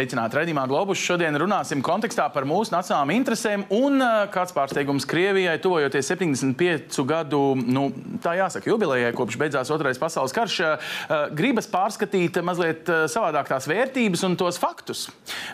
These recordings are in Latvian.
Sveicināti raidījumā Globus. Šodien runāsim kontekstā par mūsu nacionālām interesēm un uh, kāds pārsteigums Krievijai, tuvojoties 75 gadu, nu, tā jāsaka, jubilejai, kopš beidzās Otrais pasaules karš, uh, gribas pārskatīt mazliet uh, savādāk tās vērtības un tos faktus.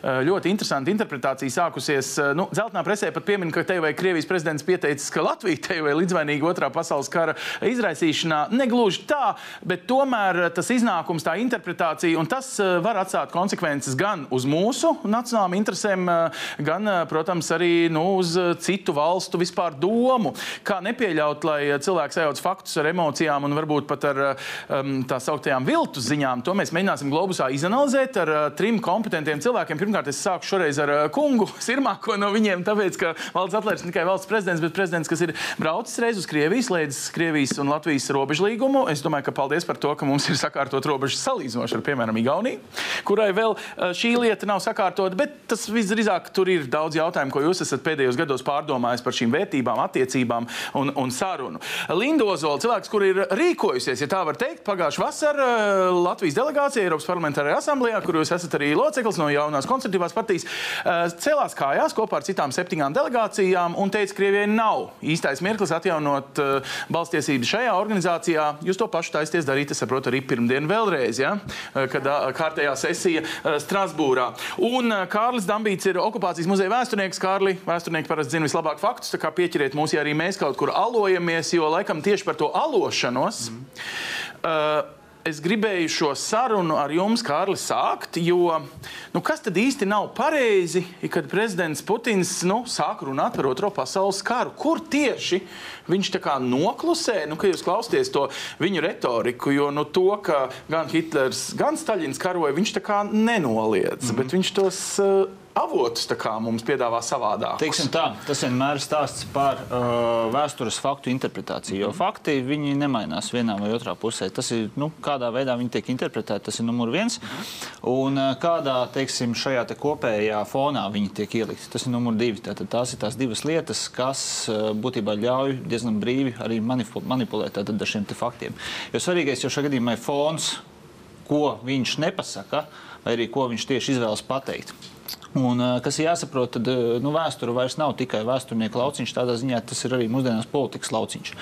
Ļoti interesanti interpretācija sākusies. Nu, Zeltnā presē pat piemin, ka te vai Krievijas prezidents pieteicis, ka Latvija te vai līdzvainīga Otrā pasaules kara izraisīšanā. Negluži tā, bet tomēr tas iznākums, tā interpretācija, un tas var atstāt konsekvences gan uz mūsu nacionālām interesēm, eh, gan, eh, protams, arī nu, uz eh, citu valstu vispār domu. Kā nepieļaut, lai cilvēks sajauc faktus ar emocijām un varbūt pat ar um, tā sauktajām viltus ziņām. To mēs mēģināsim globusā izanalizēt ar uh, trim kompetentiem cilvēkiem. Pirmkārt, es sāku šoreiz ar uh, kungu Sirmāko no viņiem, tāpēc, ka valsts atlērs ne tikai valsts prezidents, bet prezidents, kas ir braucis reiz uz Krievijas, līdz Krievijas un Latvijas robežu līgumu. Es domāju, ka paldies par to, ka mums ir sakārtot robežas salīdzinoši ar, piemēram, Igauniju, kurai vēl šī lieta nav sakārtota, bet tas visdrīzāk tur ir daudz jautājumu, ko jūs esat pēdējos gados pārdomājis par šīm vērtībām, attiecībām un, un sarunu. Linda Ozola, cilvēks, kur ir rīkojusies, ja tā var teikt, pagājušā vasarā eh, Latvijas delegācija Eiropas parlamentārajā asamblējā, kur jūs esat arī loceklis no jaunās konservatīvās partijas, eh, cēlās kājās kopā ar citām septiņām delegācijām un teica, ka Krievijai nav īstais mirklis atjaunot eh, balstiesības šajā organizācijā. Jūs to pašu taisties darīt, es saprotu, arī pirmdien vēlreiz, ja? kad kārtējā sesija Strasbūrā. Un uh, Kārlis Dambīts ir okupācijas muzeja vēsturnieks. Kārli, vēsturnieki parasti zina vislabāk faktus, tā kā pieķeriet mūs, ja arī mēs kaut kur alojamies, jo laikam tieši par to alošanos. Mm. Uh, es gribēju šo sarunu ar jums, Kārlis, sākt, jo nu, kas tad īsti nav pareizi, kad prezidents Putins nu, sāk runāt par Otro pasaules karu? Kur tieši viņš tā kā noklusē, nu, kad jūs klausāties to viņu retoriku, jo nu, to, ka gan Hitlers, gan Staļins karoja, viņš tā kā nenoliedz, mm -hmm. bet viņš tos. Uh, avotus mums piedāvā savādāk. Tā, tas vienmēr ir stāsts par uh, vēstures faktu interpretāciju. Jo fakti nemainās vienā vai otrā pusē. Tas ir nu, kādā veidā viņi tiek interpretēti, tas ir numurs viens. Un uh, kādā teiksim, šajā te kopējā fonā viņi tiek ielikti, tas ir numurs divi. Tātad tās ir tās divas lietas, kas uh, būtībā ļauj diezgan brīvi arī manipulēt ar šiem faktiem. Jo svarīgais jau šajā gadījumā ir fons, ko viņš nepasaka, vai arī ko viņš tieši izvēlas pateikt. Un, kas ir jāsaprot, tad nu, vēsture vairs nav tikai vēsturnieka lauciņš, tādā ziņā tas ir arī mūsdienās politikas lauciņš.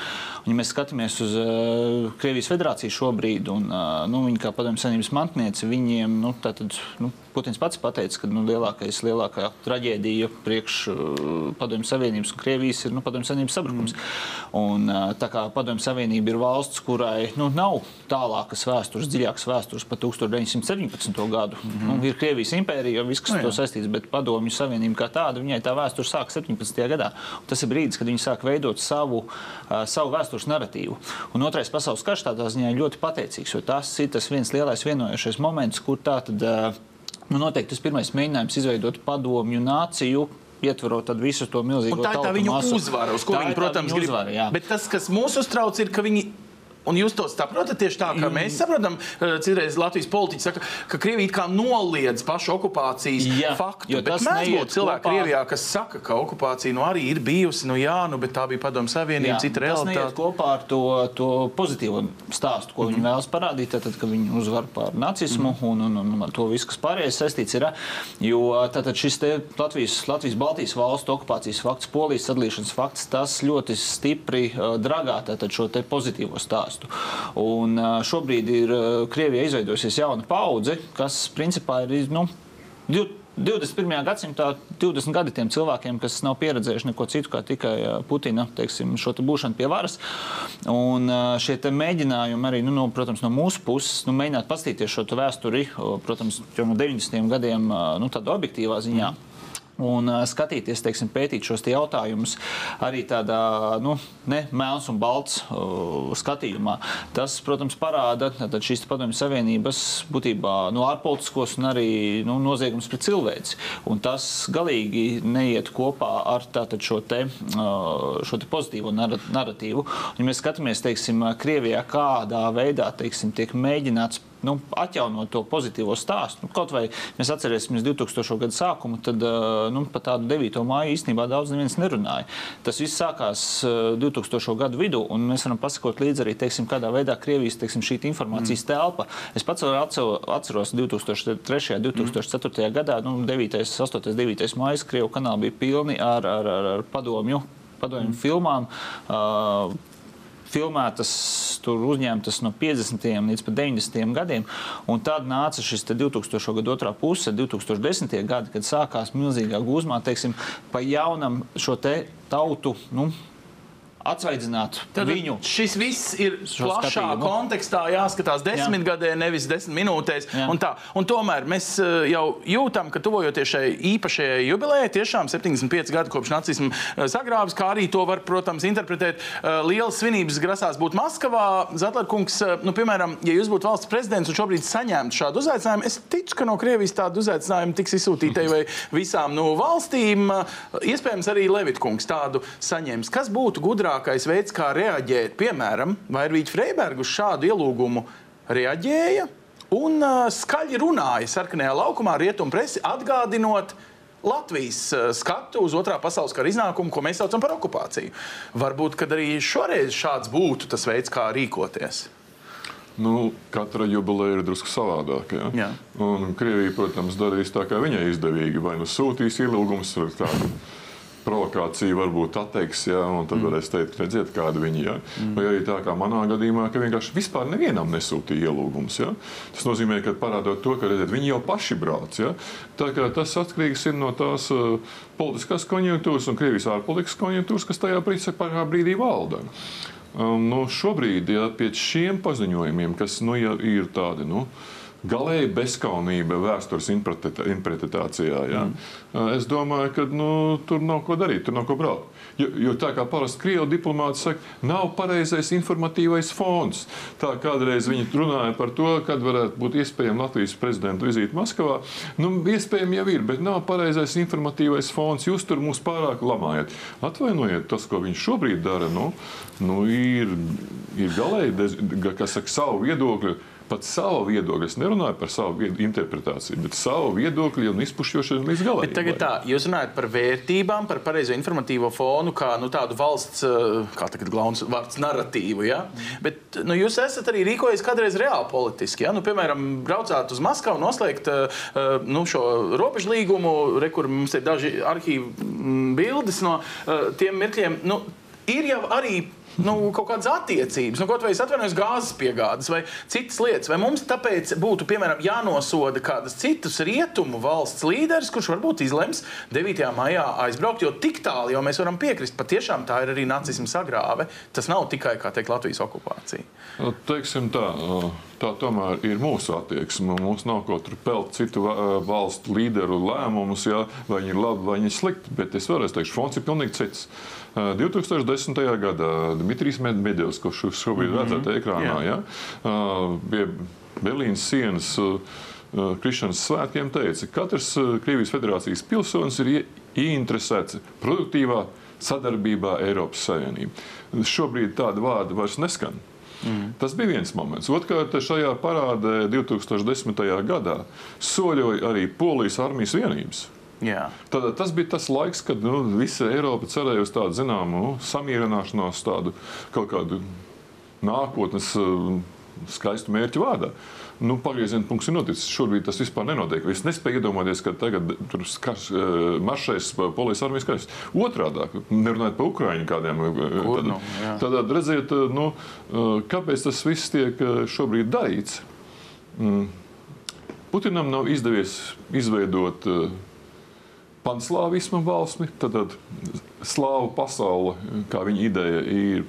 Un, ja mēs skatāmies uz uh, Krievijas federāciju šobrīd, un uh, nu, viņi kā padomju savienības mantnieci, viņiem nu, tātad, nu, Putins pats pateica, ka nu, lielākais, lielākā traģēdija priekš uh, padomju savienības un Krievijas ir nu, padomju savienības sabrukums. Mm. Un, uh, tā kā padomju savienība ir valsts, kurai nu, nav tālākas vēstures, dziļākas vēstures par 1917. gadu. Mm -hmm. nu, ir Krievijas impērija, viss, kas no, to saistīts bet padomju savienība kā tāda, viņai tā vēsture sāk 17. gadā. Un tas ir brīdis, kad viņi sāk veidot savu, uh, savu vēstures narratīvu. Un otrais pasaules karš tādā ziņā ir ļoti pateicīgs, jo tas ir tas viens lielais vienojošais moments, kur tā tad. Uh, Nu, noteikti tas pirmais mēģinājums izveidot padomju nāciju, ietverot visu to milzīgo tā, tā viņu masu. uzvara, uz ko tā viņi, protams, grib. Uzvara, jā. Bet tas, kas mūs uztrauc, ir, ka viņi Un jūs to saprotat tieši tā, kā mēs saprotam. Eh, citreiz Latvijas politiķi saka, ka Krievija kā noliedz pašu okupācijas jā, faktu. Tas mēdz būt cilvēki Krievijā, kas saka, ka okupācija nu, arī ir bijusi, nu jā, nu, bet tā bija padomu savienība, cita realitāte. Tas kopā ar to, to pozitīvo stāstu, ko mm -hmm. viņi mhm. vēlas parādīt, tad, kad viņi uzvar pār nacismu mm -hmm. un, un, un, un to visu, kas pārējais saistīts ir. Jo tātad šis Latvijas, Latvijas Baltijas valstu okupācijas fakts, Polijas sadalīšanas fakts, tas ļoti stipri uh, dragā šo pozitīvo stāstu stāstu. Un šobrīd ir Krievijā izveidojusies jauna paudze, kas principā ir. Nu, 21. gadsimtā 20 gadi tiem cilvēkiem, kas nav pieredzējuši neko citu kā tikai Putina teiksim, šo te būšanu pie varas. Un šie mēģinājumi arī, nu, no, protams, no mūsu puses, nu, mēģināt paskatīties šo vēsturi, protams, jau no 90. gadiem, nu, tādā objektīvā ziņā. Mm un skatīties, teiksim, pētīt šos jautājumus arī tādā nu, ne melns un balts uh, skatījumā. Tas, protams, parāda šīs padomju savienības būtībā nu, ārpolitiskos un arī nu, noziegums pret cilvēci. Un tas galīgi neiet kopā ar tātad, šo, te, uh, šo te pozitīvo narratīvu. Ja mēs skatāmies, teiksim, Krievijā, kādā veidā teiksim, tiek mēģināts nu, atjaunot to pozitīvo stāstu. Nu, kaut vai mēs atcerēsimies 2000. gada sākumu, tad nu, par tādu 9. māju īstenībā daudz neviens nerunāja. Tas viss sākās 2000. gadu vidū, un mēs varam pasakot līdzi arī, teiksim, kādā veidā Krievijas teiksim, šī informācijas mm. telpa. Es pats atceros 2003. un 2004. gadā, nu, 9. 8. 9. mājas Krievu kanāli bija pilni ar, ar, ar, ar padomju, padomju mm. filmām. Uh, filmētas, tur uzņemtas no 50. līdz 90. gadiem. Un tad nāca šis 2000. gada otrā puse, 2010. gadi, kad sākās milzīgā gūzmā, teiksim, pa jaunam šo te tautu. Nu, atsvaidzināt Tad viņu. Šis viss ir plašā skatījumu. kontekstā jāskatās desmitgadē, nevis desmit minūtēs. Un tā, un tomēr mēs eh, jau jūtam, ka tuvojoties šai īpašajai jubilejai, tiešām 75 gadi kopš nacismu eh, sagrābs, kā arī to var, protams, interpretēt. Eh, lielas svinības grasās būt Maskavā. Zatlerkungs, nu, piemēram, ja jūs būtu valsts prezidents un šobrīd saņemtu šādu uzaicinājumu, es ticu, ka no Krievijas tādu uzaicinājumu tiks izsūtītai vai visām no nu, valstīm. Iespējams, arī Levitkungs tādu saņems. Kas būtu gudrāk? Labākais veids, kā reaģēt, piemēram, Vairvīķa Freiberga uz šādu ielūgumu reaģēja un uh, skaļi runāja sarkanajā laukumā rietumu presi, atgādinot, Latvijas uh, skatu uz otrā pasaules kara iznākumu, ko mēs saucam par okupāciju. Varbūt arī šoreiz šāds būtu tas veids, kā rīkoties. Nu, katra jubileja ir drusku savādāka. Ja? Krievija, protams, darīs tā, kā viņai izdevīgi. Vai nu sūtīs ielūgumus ar tādu provokācija varbūt atteiks, ja, un tad mm. varēs teikt, redziet, kāda viņi ir. Ja. Mm. Vai arī tā kā manā gadījumā, ka vienkārši vispār nevienam nesūtīja ielūgumus. Ja. Tas nozīmē, ka parādot to, ka redziet, viņi jau paši brauc. Ja. Tā kā tas atkarīgs ir no tās uh, politiskās konjunktūras un Krievijas ārpolitikas konjunktūras, kas tajā brīdī valda. Um, nu, šobrīd, ja pēc šiem paziņojumiem, kas nu, ja ir tādi, nu, uh, galēji bezskaunība vēstures interpretācijā. Ja? Mm. Es domāju, ka nu, tur nav ko darīt, tur nav ko braukt. Jo, jo tā kā parasti krievu diplomāti saka, nav pareizais informatīvais fons. Tā kādreiz viņi runāja par to, kad varētu būt iespējama Latvijas prezidenta vizīte Maskavā. Nu, iespējams jau ir, bet nav pareizais informatīvais fons. Jūs tur mūs pārāk lamājat. Atvainojiet, tas, ko viņš šobrīd dara, nu, nu, ir, ir galēji, kas saka savu viedokli pat savu viedokli. Es nerunāju par savu interpretāciju, bet savu viedokli un izpušķošanu līdz galam. Tagad tā, jūs runājat par vērtībām, par pareizo informatīvo fonu, kā nu, tādu valsts, eh, kā tagad glauns vārds, narratīvu. Ja? Bet nu, jūs esat arī rīkojies kādreiz reāli politiski. Ja? Nu, piemēram, braucāt uz Maskavu, noslēgt uh, nu, šo robežu līgumu, re, kur mums ir daži arhīvu mm, bildes no tiem mirkļiem. Nu, ir jau arī nu, kaut kādas attiecības, nu, kaut vai es atvainojos gāzes piegādes vai citas lietas. Vai mums tāpēc būtu, piemēram, jānosoda kādas citas rietumu valsts līderis, kurš varbūt izlems 9. maijā aizbraukt, jo tik tālu jau mēs varam piekrist, patiešām tā ir arī nacisma sagrāve. Tas nav tikai, kā teikt, Latvijas okupācija. Nu, teiksim tā, tā tomēr ir mūsu attieksme. Mums nav ko tur pelt citu valstu līderu lēmumus, ja, vai viņi ir labi vai viņi ir slikti. Bet es vēlreiz teikšu, fonds ir pilnīgi cits. 2010. gadā Dmitrijs Medvedevs, kurš šobrīd mm -hmm. redzat ekrānā, ja, pie Berlīnas sienas Krišanas svētkiem teica, ka katrs Krievijas federācijas pilsonis ir ieinteresēts produktīvā sadarbībā Eiropas Savienībā. Šobrīd tāda vārda vairs neskan. Mm. Tas bija viens moments. Otrkārt, šajā parādē 2010. gadā soļoja arī Polijas armijas vienības. Jā. Tad, tas bija tas laiks, kad nu, visa Eiropa cerēja uz tādu zināmu nu, samierināšanos, tādu kaut kādu nākotnes uh, skaistu mērķu vārdā. Nu, Pagrieziena punkts ir noticis. Šobrīd tas vispār nenotiek. Es nespēju iedomāties, ka tagad tur skars, uh, maršēs polijas armijas kājās. Otrādi, nerunājot par Ukraiņu kādiem. Kur, tad, nu, tad, tad redziet, nu, kāpēc tas viss tiek šobrīd darīts. Mm. Putinam nav izdevies izveidot uh, panslāvisma valsmi, tad, tad slāvu pasaule, kā viņa ideja, ir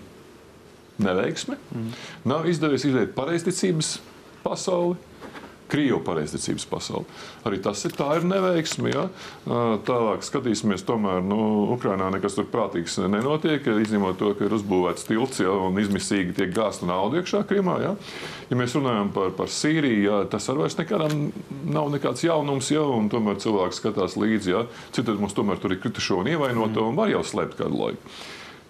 neveiksme. Mm. Nav izdevies izveidot pareizticības pasauli. Krievu pareizticības pasauli. Arī tas ir, ir neveiksme. Ja? Tālāk skatīsimies, tomēr nu, Ukrainā nekas tur prātīgs nenotiek, izņemot to, ka ir uzbūvēts tilts ja, un izmisīgi tiek gāzta nauda iekšā Krimā. Ja? ja mēs runājam par, par Sīriju, ja, tas arī nekādam nav nekāds jaunums, ja, un tomēr cilvēks skatās līdzi. Ja? Citādi mums tomēr tur ir kritušo un ievainoto un var jau slēpt kādu laiku.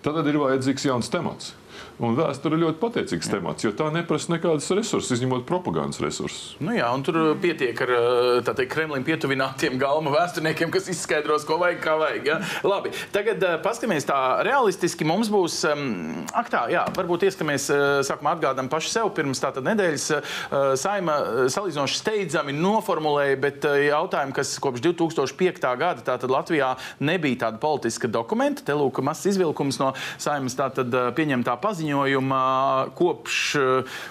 Tad ir vajadzīgs jauns temats. Un vēsture ir ļoti pateicīgs jā. temats, jo tā neprasa nekādas resursus, izņemot propagandas resursus. Nu jā, un tur uh, pietiek ar uh, teikt, Kremlim pietuvinātiem galma vēsturniekiem, kas izskaidros, ko vajag, kā vajag. Ja? Labi, tagad uh, paskatīsimies tā realistiski. Mums būs, um, ak tā, jā, varbūt ieskamies, sākumā atgādām paši sev pirms tātad nedēļas. Uh, saima salīdzinoši steidzami noformulēja, bet uh, jautājumi, kas kopš 2005. gada tātad Latvijā nebija tāda politiska dokumenta. Te lūk, mazs izvilkums no saimas tātad pieņemtā paziņojuma kopš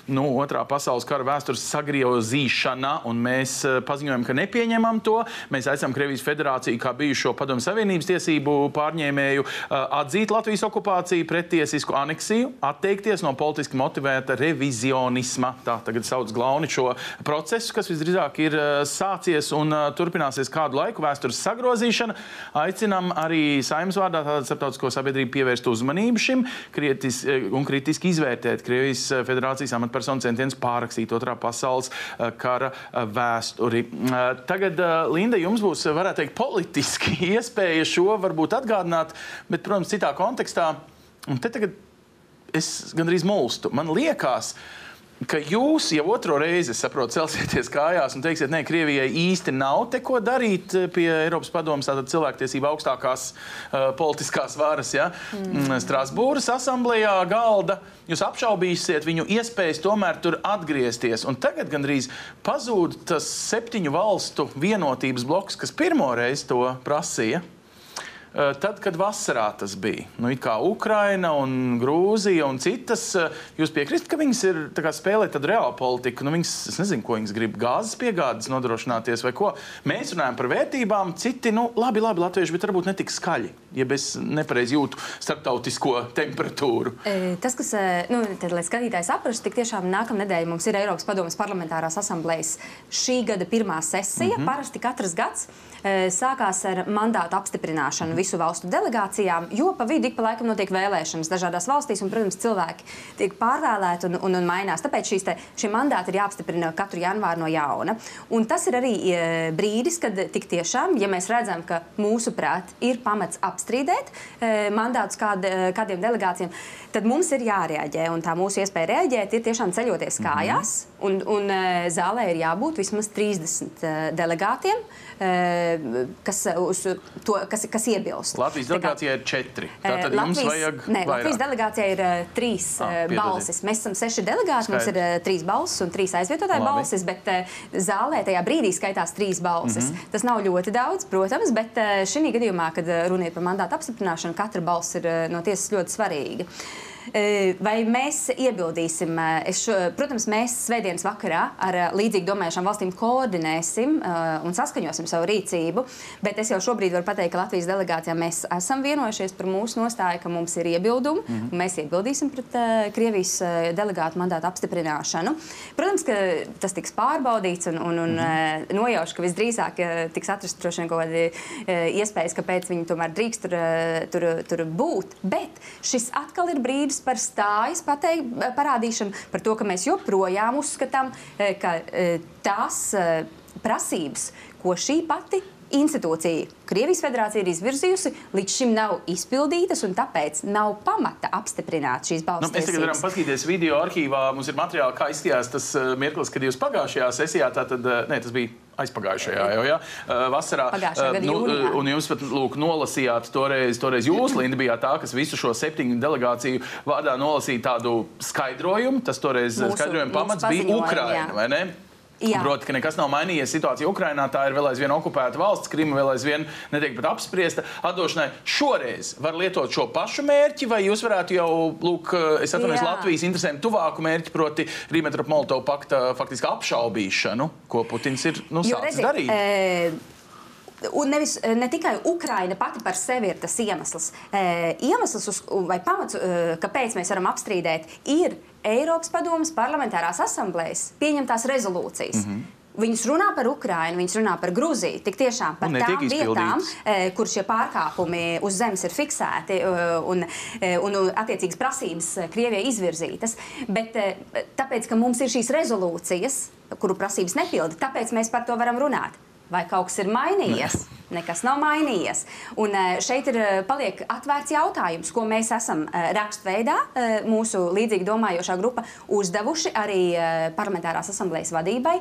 nu, otrā pasaules kara vēstures sagriezīšana, un mēs paziņojam, ka nepieņemam to. Mēs aicinām Krievijas federāciju kā bijušo padomu savienības tiesību pārņēmēju atzīt Latvijas okupāciju, pretiesisku aneksiju, atteikties no politiski motivēta revizionisma. Tā tagad sauc glauni šo procesu, kas visdrīzāk ir sācies un turpināsies kādu laiku vēstures sagrozīšana. Aicinām arī saimnes vārdā starptautisko sabiedrību pievērst uzmanību šim krietis, un kritiski izvērtēt Krievijas federācijas amatpersonu centienus pārrakstīt otrā pasaules kara vēsturi. Tagad, Linda, jums būs, varētu teikt, politiski iespēja šo varbūt atgādināt, bet, protams, citā kontekstā. Un te tagad es gandrīz mulstu. Man liekas, ka ka jūs jau otro reizi, saprotu, celsieties kājās un teiksiet, nē, Krievijai īsti nav te ko darīt eh, pie Eiropas padomus, tātad cilvēktiesība augstākās uh, politiskās varas, ja? Mm. Strasbūras asamblējā galda. Jūs apšaubīsiet viņu iespējas tomēr tur atgriezties. Un tagad gandrīz pazūd tas septiņu valstu vienotības bloks, kas pirmo reizi to prasīja. Eh, tad, kad vasarā tas bija, nu, kā Ukraina un Grūzija un citas, eh, jūs piekrītat, ka viņas ir kā, spēlē tādu reālu politiku. Nu, viņas, es nezinu, ko viņas grib gāzes piegādes nodrošināties vai ko. Mēs runājam par vērtībām, citi, nu, labi, labi, latvieši, bet varbūt ne tik skaļi, ja es nepareizi jūtu starptautisko temperatūru. E, tas, kas, e, nu, tad, lai skatītājs saprastu, tik tiešām nākamā nedēļa mums ir Eiropas Padomas parlamentārās asamblējas šī gada pirmā sesija. Mm -hmm. Parasti katrs gads sākās ar mandātu apstiprināšanu visu valstu delegācijām, jo pa vidu ik pa laikam notiek vēlēšanas dažādās valstīs, un, protams, cilvēki tiek pārvēlēti un, un, un mainās. Tāpēc šīs te, šie mandāti ir jāapstiprina katru janvāru no jauna. Un tas ir arī brīdis, kad tik tiešām, ja mēs redzam, ka mūsuprāt ir pamats apstrīdēt mandātus kād, kādiem delegācijām, tad mums ir jārēģē. Un tā mūsu iespēja rēģēt ir tiešām ceļoties mhm. kājās, un, un zālē ir jābūt vismaz 30 delegātiem, kas, to, kas, kas iebilst. Latvijas delegācijā ir četri. Tātad Latvijas, jums vajag. Nē, vairāk. Latvijas delegācijā ir uh, trīs uh, balsis. Mēs esam seši delegāti, Skaidrs. mums ir trīs balsis un trīs aizvietotāju balsis, bet zālē tajā brīdī skaitās trīs balsis. Mm -hmm. Tas nav ļoti daudz, protams, bet šī gadījumā, kad ir par mandātu apstiprināšanu, katra balss ir no tiesas ļoti svarīga. Vai mēs iebildīsim? Es, protams, mēs svētdienas vakarā ar līdzīgi domājušām valstīm koordinēsim un saskaņosim savu rīcību, bet es jau šobrīd varu pateikt, ka Latvijas delegācijā mēs esam vienojušies par mūsu nostāju, ka mums ir iebildumi, mm -hmm. mēs iebildīsim pret Krievijas delegātu mandātu apstiprināšanu. Protams, ka tas tiks pārbaudīts un, un, un mm -hmm. nojaušu, ka visdrīzāk tiks atrast droši vien kaut kādi iespējas, kāpēc viņi tomēr drīkst tur, tur, tur būt, bet šis atkal ir brīdis, brīdis par stājas pateik, parādīšanu, par to, ka mēs joprojām uzskatām, eh, ka eh, tās eh, prasības, ko šī pati institūcija Krievijas federācija ir izvirzījusi, līdz šim nav izpildītas, un tāpēc nav pamata apstiprināt šīs balss. Nu, mēs tagad varam paskatīties video arhīvā. Mums ir materiāli, kā izskatījās tas mirklis, kad jūs pagājušajā sesijā, tātad, ne, tas bija aizpagājušajā jau, ja? vasarā. Nu, un jūs pat lūk, nolasījāt toreiz, toreiz jūs, Linda, bijāt tā, kas visu šo septiņu delegāciju vārdā nolasīja tādu skaidrojumu. Tas toreiz mūsu, skaidrojuma pamats bija Ukraina, vai ne? Proti, ka nekas nav mainījies. Situācija Ukrainā tā ir vēl aizvien okupēta valsts, Krima vēl aizvien netiek pat apspriesta. Atdošanai šoreiz var lietot šo pašu mērķi, vai jūs varētu jau, lūk, es atvainojos, Latvijas interesēm tuvāku mērķi, proti Rīmetropa-Molotova pakta faktiski apšaubīšanu, ko Putins ir nu, sācis darīt. E Un nevis, ne tikai Ukraina pati par sevi ir tas iemesls. E, iemesls uz, vai pamats, e, kāpēc mēs varam apstrīdēt, ir Eiropas Padomas parlamentārās asamblējas pieņemtās rezolūcijas. Mm -hmm. Viņas runā par Ukrajinu, viņas runā par Grūziju. Tik tiešām par tām vietām, kur šie pārkāpumi uz zemes ir fiksēti un, un, un attiecīgas prasības Krievijai izvirzītas. Bet tāpēc, ka mums ir šīs rezolūcijas, kuru prasības nepilda, tāpēc mēs par to varam runāt. Vai kaut kas ir mainījies. Ne. Nekas nav mainījies. Un šeit ir paliek atvērts jautājums, ko mēs esam rakstveidā, mūsu līdzīgi domājošā grupa, uzdevuši arī parlamentārās asamblejas vadībai,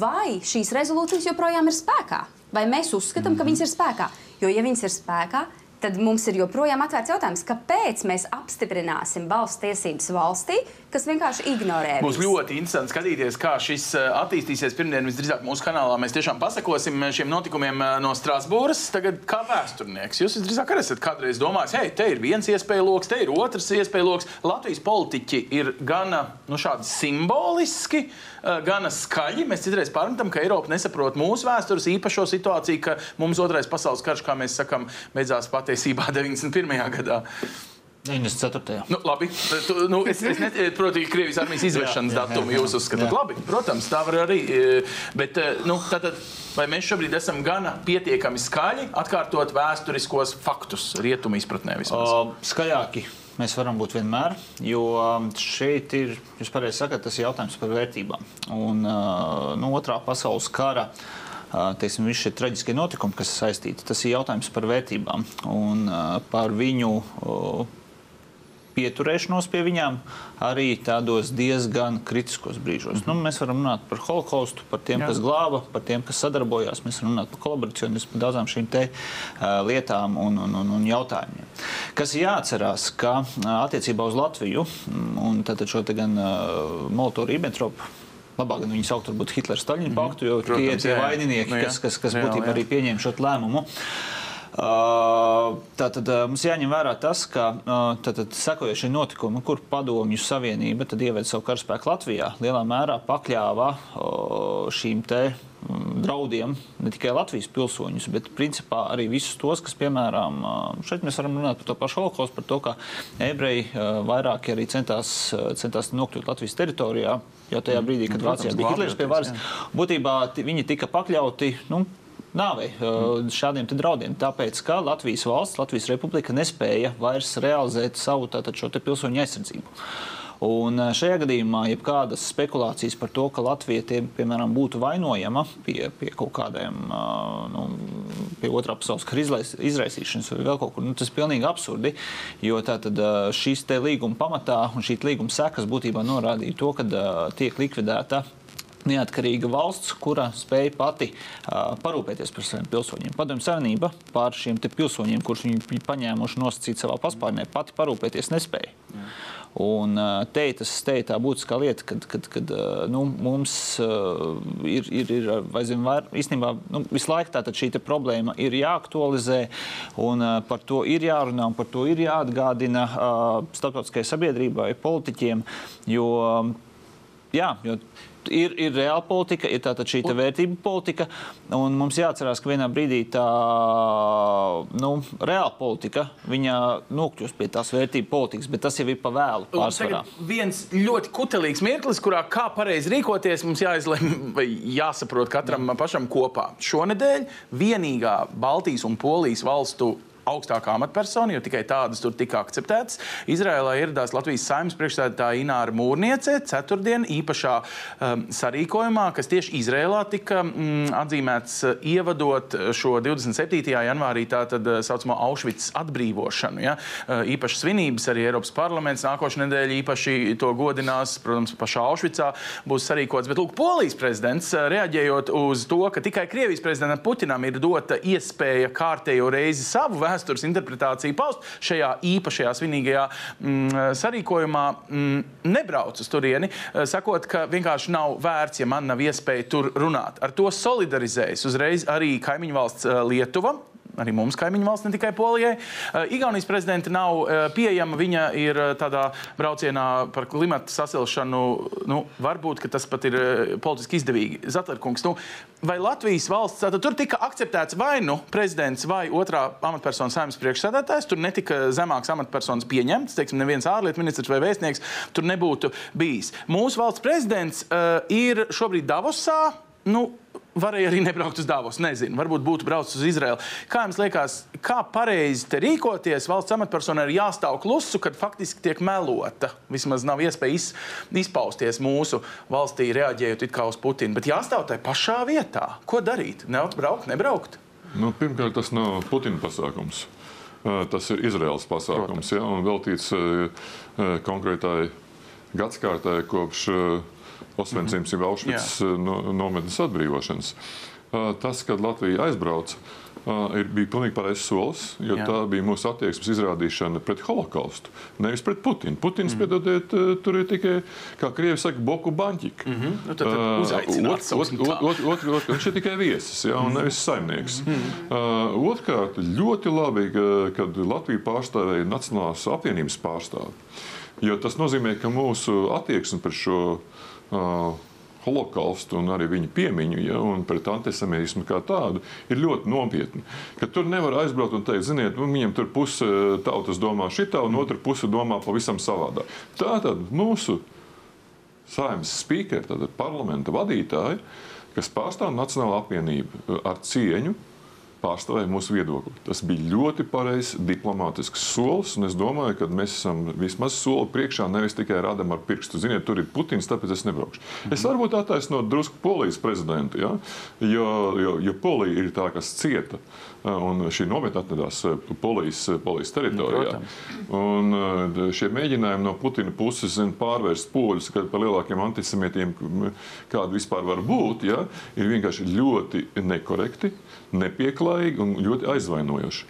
vai šīs rezolūcijas joprojām ir spēkā, vai mēs uzskatām, ka viņas ir spēkā. Jo, ja viņas ir spēkā, tad mums ir joprojām atvērts jautājums, kāpēc mēs apstiprināsim valsts tiesības valstī, kas vienkārši ignorē. Būs visu. ļoti interesanti skatīties, kā šis eh, attīstīsies. Pirmdien visdrīzāk mūsu kanālā mēs tiešām pasakosim eh, šiem notikumiem eh, no Strasbūras. Tagad kā vēsturnieks, jūs visdrīzāk arī esat kādreiz domājis, hei, te ir viens iespēja lokus, te ir otrs iespēja lokus. Latvijas politiķi ir gana nu, simboliski, gana skaļi. Mēs citreiz pārmetam, ka Eiropa nesaprot mūsu vēstures īpašo situāciju, ka mums otrais pasaules karš, kā mēs sakām, beidzās patiesībā 91. gadā. 94. Nu, labi, tu, nu, es, es nesaprotu, ka Krievijas armijas izvešanas datumu jūs uzskatāt. Labi, protams, tā var arī. E, bet, e, nu, tātad, vai mēs šobrīd esam gana pietiekami skaļi atkārtot vēsturiskos faktus rietumu izpratnē? Uh, skaļāki. Mēs varam būt vienmēr, jo šeit ir, jūs pareizi sakat, tas ir jautājums par vērtībām. Un no otrā pasaules kara teiksim, visi šie traģiskie notikumi, kas saistīti, tas ir jautājums par vērtībām un par viņu pieturēšanos pie viņām arī tādos diezgan kritiskos brīžos. Mm -hmm. nu, mēs varam runāt par holokaustu, par tiem, Jā. kas glāba, par tiem, kas sadarbojās. Mēs varam runāt par kolaboracionismu, par daudzām šīm te, uh, lietām un, un, un, un jautājumiem. Kas ir jāatcerās, ka uh, attiecībā uz Latviju un šo gan uh, Molotovu-Ribbentropu labāk gan viņu saukt par Hitlera Staļina paktu, jo Protams, tie ir tie vaininieki, nu, jā. kas, kas, kas būtībā arī pieņēma šo lēmumu. Tātad mums jāņem vērā tas, ka tātad, sekojošie notikumi, kur Padomju Savienība ieveda savu karaspēku Latvijā, lielā mērā pakļāva šīm te draudiem ne tikai Latvijas pilsoņus, bet principā arī visus tos, kas, piemēram, šeit mēs varam runāt par to pašu holokaustu, par to, ka ebreji vairāk arī centās, centās nokļūt Latvijas teritorijā, jau tajā brīdī, kad Vācijā bija Hitlers pie varas. Būtībā viņi tika pakļauti. Nu, nāvei, mm. šādiem draudiem. Tāpēc, ka Latvijas valsts, Latvijas republika nespēja vairs realizēt savu tātad, šo pilsoņu aizsardzību. Un šajā gadījumā, ja kādas spekulācijas par to, ka Latvija tie, piemēram, būtu vainojama pie, pie kaut kādiem, nu, pie otrā pasaules kara izraisīšanas vai vēl kaut kur, nu, tas ir pilnīgi absurdi. Jo tātad šīs līguma pamatā un šī līguma sekas būtībā norādīja to, ka tiek likvidēta neatkarīga valsts, kura spēja pati uh, parūpēties par saviem pilsoņiem. Padomju Savienība pār šiem pilsoņiem, kurus viņi paņēmuši nosacīt savā paspārnē, pati parūpēties nespēja. Jā. Un te tas ir tā būtiskā lieta, kad, kad, kad nu, mums ir, ir, ir aizvien vairāk, īstenībā nu, visu laiku šī problēma ir jāaktualizē, un par to ir jārunā, un par to ir jāatgādina starptautiskajai sabiedrībai, politiķiem. Jo, jā, jo ir, ir reāla politika, ir tātad šī vērtība politika, un mums jāatcerās, ka vienā brīdī tā nu, reāla politika nokļūs pie tās vērtību politikas, bet tas jau ir pa vēlu pārsvarā. Viens ļoti kutelīgs mirklis, kurā kā pareizi rīkoties, mums jāizlemj vai jāsaprot katram Jā. pašam kopā. Šonedēļ vienīgā Baltijas un Polijas valstu augstākā amatpersona, jo tikai tādas tur tika akceptētas. Izrēlā ieradās Latvijas saimnes priekšstādātāja Ināra Mūrniece ceturtdien īpašā um, sarīkojumā, kas tieši Izrēlā tika mm, atzīmēts uh, ievadot šo 27. janvārī tātad uh, saucamo Aušvicas atbrīvošanu. Ja? Uh, īpaši svinības arī Eiropas parlaments nākošais nedēļa īpaši to godinās, protams, pašā Aušvicā būs sarīkots. Bet, lūk, Polijas prezidents reaģējot uz to, ka tikai Krievijas prezidentam Putinam ir dota iespēja kārtējo reizi savu vēsturi vēstures interpretāciju paust šajā īpašajā svinīgajā mm, sarīkojumā, mm, nebrauc uz turieni, eh, sakot, ka vienkārši nav vērts, ja man nav iespēja tur runāt. Ar to solidarizējas uzreiz arī kaimiņu valsts eh, Lietuva arī mums kaimiņu valsts, ne tikai Polijai. Uh, Igaunijas prezidenta nav uh, pieejama. Viņa ir uh, tādā braucienā par klimatu sasilšanu. Nu, varbūt tas pat ir politiski izdevīgi. Zatlerkungs, nu, vai Latvijas valsts tātad, tur tika akceptēts vai nu prezidents vai otrā amatpersona saimnes priekšsēdētājs? Tur netika zemāks amatpersonas pieņemts, teiksim, neviens ārlietu ministrs vai vēstnieks tur nebūtu bijis. Mūsu valsts prezidents uh, ir šobrīd Davosā. Nu, varēja arī nebraukt uz Dāvos. Nezinu, varbūt būtu braucis uz Izraelu. Kā jums liekas, kā pareizi te rīkoties? Valsts amatpersonai ir jāstāv klusu, kad faktiski tiek melota. Vismaz nav iespēja iz, izpausties mūsu valstī, reaģējot uz Putinu. Bet jāstāv tajā pašā vietā. Ko darīt? Nebraukt, nebraukt? Nu, pirmkārt, tas nav Putina pasākums. Tas ir Izraels pasākums ja, un veltīts konkrētai gadsimtai kopš Osvencims mm -hmm. Aušvicas no, nometnes atbrīvošanas. Tas, kad Latvija aizbrauca, ir, bija pilnīgi pareizs solis, jo Jā. tā bija mūsu attieksmes izrādīšana pret holokaustu, nevis pret Putinu. Putins, mm. piedodiet, tur ir tikai, kā krievi saka, boku baņķika. Mm -hmm. nu, tad, tad uh, Viņš ir tikai viesis, ja, un nevis saimnieks. Mm uh, Otrkārt, ļoti labi, ka, kad Latvija pārstāvēja Nacionālās apvienības pārstāvi, jo tas nozīmē, ka mūsu attieksme pret šo uh, holokaustu un arī viņa piemiņu, ja, un pret antisemītismu kā tādu, ir ļoti nopietni. Ka tur nevar aizbraukt un teikt, ziniet, nu, viņam tur puse tautas domā šitā, un otra puse domā pavisam savādāk. Tātad mūsu saimnes spīkeri, tātad parlamenta vadītāji, kas pārstāv Nacionālo apvienību ar cieņu, pārstāvēja mūsu viedokli. Tas bija ļoti pareizs diplomātisks solis, un es domāju, ka mēs esam vismaz soli priekšā, nevis tikai rādām ar pirkstu. Ziniet, tur ir Putins, tāpēc es nebraukšu. -hmm. Es varbūt attaisnotu drusku Polijas prezidentu, ja? jo, jo, jo Polija ir tā, kas cieta. Un šī nometne atradās Polijas, Polijas teritorijā. Un šie mēģinājumi no Putina puses zin, pārvērst poļus par lielākiem antisemitiem, kāda vispār var būt, ja? ir vienkārši ļoti nekorekti nepieklājīgi un ļoti aizvainojoši.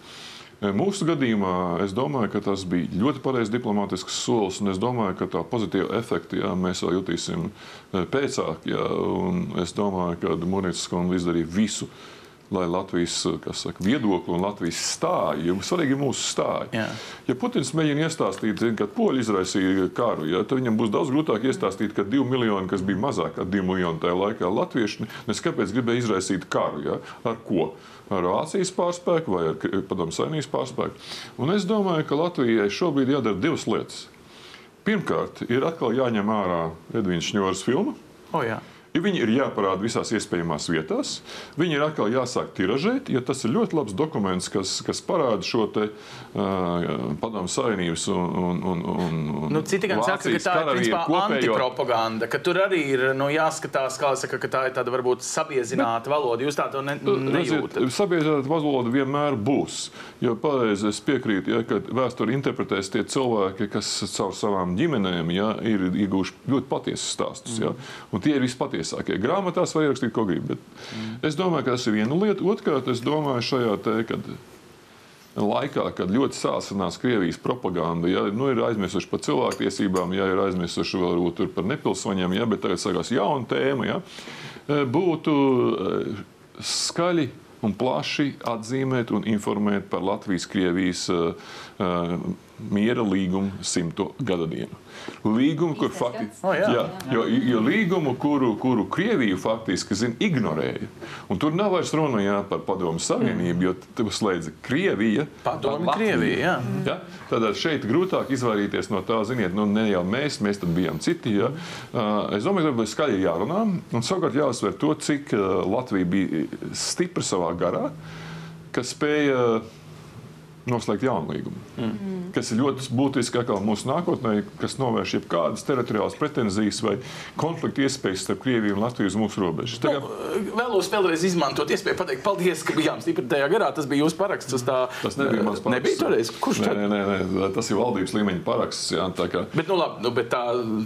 E, mūsu gadījumā es domāju, ka tas bija ļoti pareizs diplomātisks solis, un es domāju, ka tā pozitīva efekta jā, mēs vēl jutīsim e, pēcāk. Jā, es domāju, ka Mūrnītas kundze izdarīja visu, lai Latvijas saka, viedokli un Latvijas stāja, jo svarīgi ir mūsu stāja. Jā. Ja Putins mēģina iestāstīt, zin, ka poļi izraisīja karu, ja, tad viņam būs daudz grūtāk iestāstīt, ka divi miljoni, kas bija mazāk kā divi miljoni tajā laikā, latvieši neskapēc gribēja izraisīt karu. Ja, ar ko? Ar Vācijas pārspēku vai ar Padomu Savienības pārspēku. Un es domāju, ka Latvijai šobrīd jādara divas lietas. Pirmkārt, ir atkal jāņem ārā Edvīns Šņors filma. Oh, jā. Ja viņi ir jāparāda visās iespējamās vietās, viņi ir atkal jāsāk tiražēt, jo tas ir ļoti labs dokuments, kas, kas parāda šo te, uh, padomu savienības un, un, un, un nu, Citi gan saka, ka tā ir principā kopējo... antipropaganda, ka tur arī ir nu, jāskatās, kā saka, ka tā ir tāda varbūt sabiezināta valoda. Jūs tā to ne, nejūtat? Sabiezināta valoda vienmēr būs, jo pareizi es piekrītu, ja, ka vēsturi interpretēs tie cilvēki, kas caur savām ģimenēm ja, ir ieguvuši ļoti patiesus stāstus. Ja, un tie ir vispatiesākie patiesākie. Grāmatās var ierakstīt, ko grib. Bet mm. Es domāju, ka tas ir viena lieta. Otrkārt, es domāju, šajā te, kad laikā, kad ļoti sāsinās Krievijas propaganda, ja nu, ir aizmirsuši par cilvēktiesībām, ja ir aizmirsuši varbūt par nepilsoņiem, ja, bet tagad sākās jauna tēma, ja, e, būtu e, skaļi un plaši atzīmēt un informēt par Latvijas-Krievijas uh, miera līgumu simto gada dienu. Līgumu, kur faktiski, oh, jā. Jā, jo, jo līgumu, kuru, kuru Krievija faktiski zin, ignorēja. Un tur nav vairs runa jā, par Padomu Savienību, jo tur slēdza Krievija. Padomu Krievija, jā. Ja? Tad šeit grūtāk izvairīties no tā, ziniet, nu, ne jau mēs, mēs tad bijām citi. Ja? Uh, es domāju, ka tas skaļi jārunā. Un savukārt jāuzsver to, cik Latvija bija stipra savā garā, kas spēja noslēgt jaunu līgumu. Mm. Kas ir ļoti būtiski mūsu nākotnē, kas novērš jebkādas teritoriālas pretenzijas vai konflikta iespējas starp Krieviju un Latviju uz mūsu robežas. Tagad... Nu, vēlos vēlreiz izmantot iespēju pateikt paldies, ka bijām stipri tajā garā. Tas bija jūsu paraksts. Tas, tā... tas nebija mans paraksts. Nebija toreiz. Kurš nē, nē, nē, nē, tas ir valdības līmeņa paraksts. Jā, kā... Bet, nu, labi, nu, bet tā,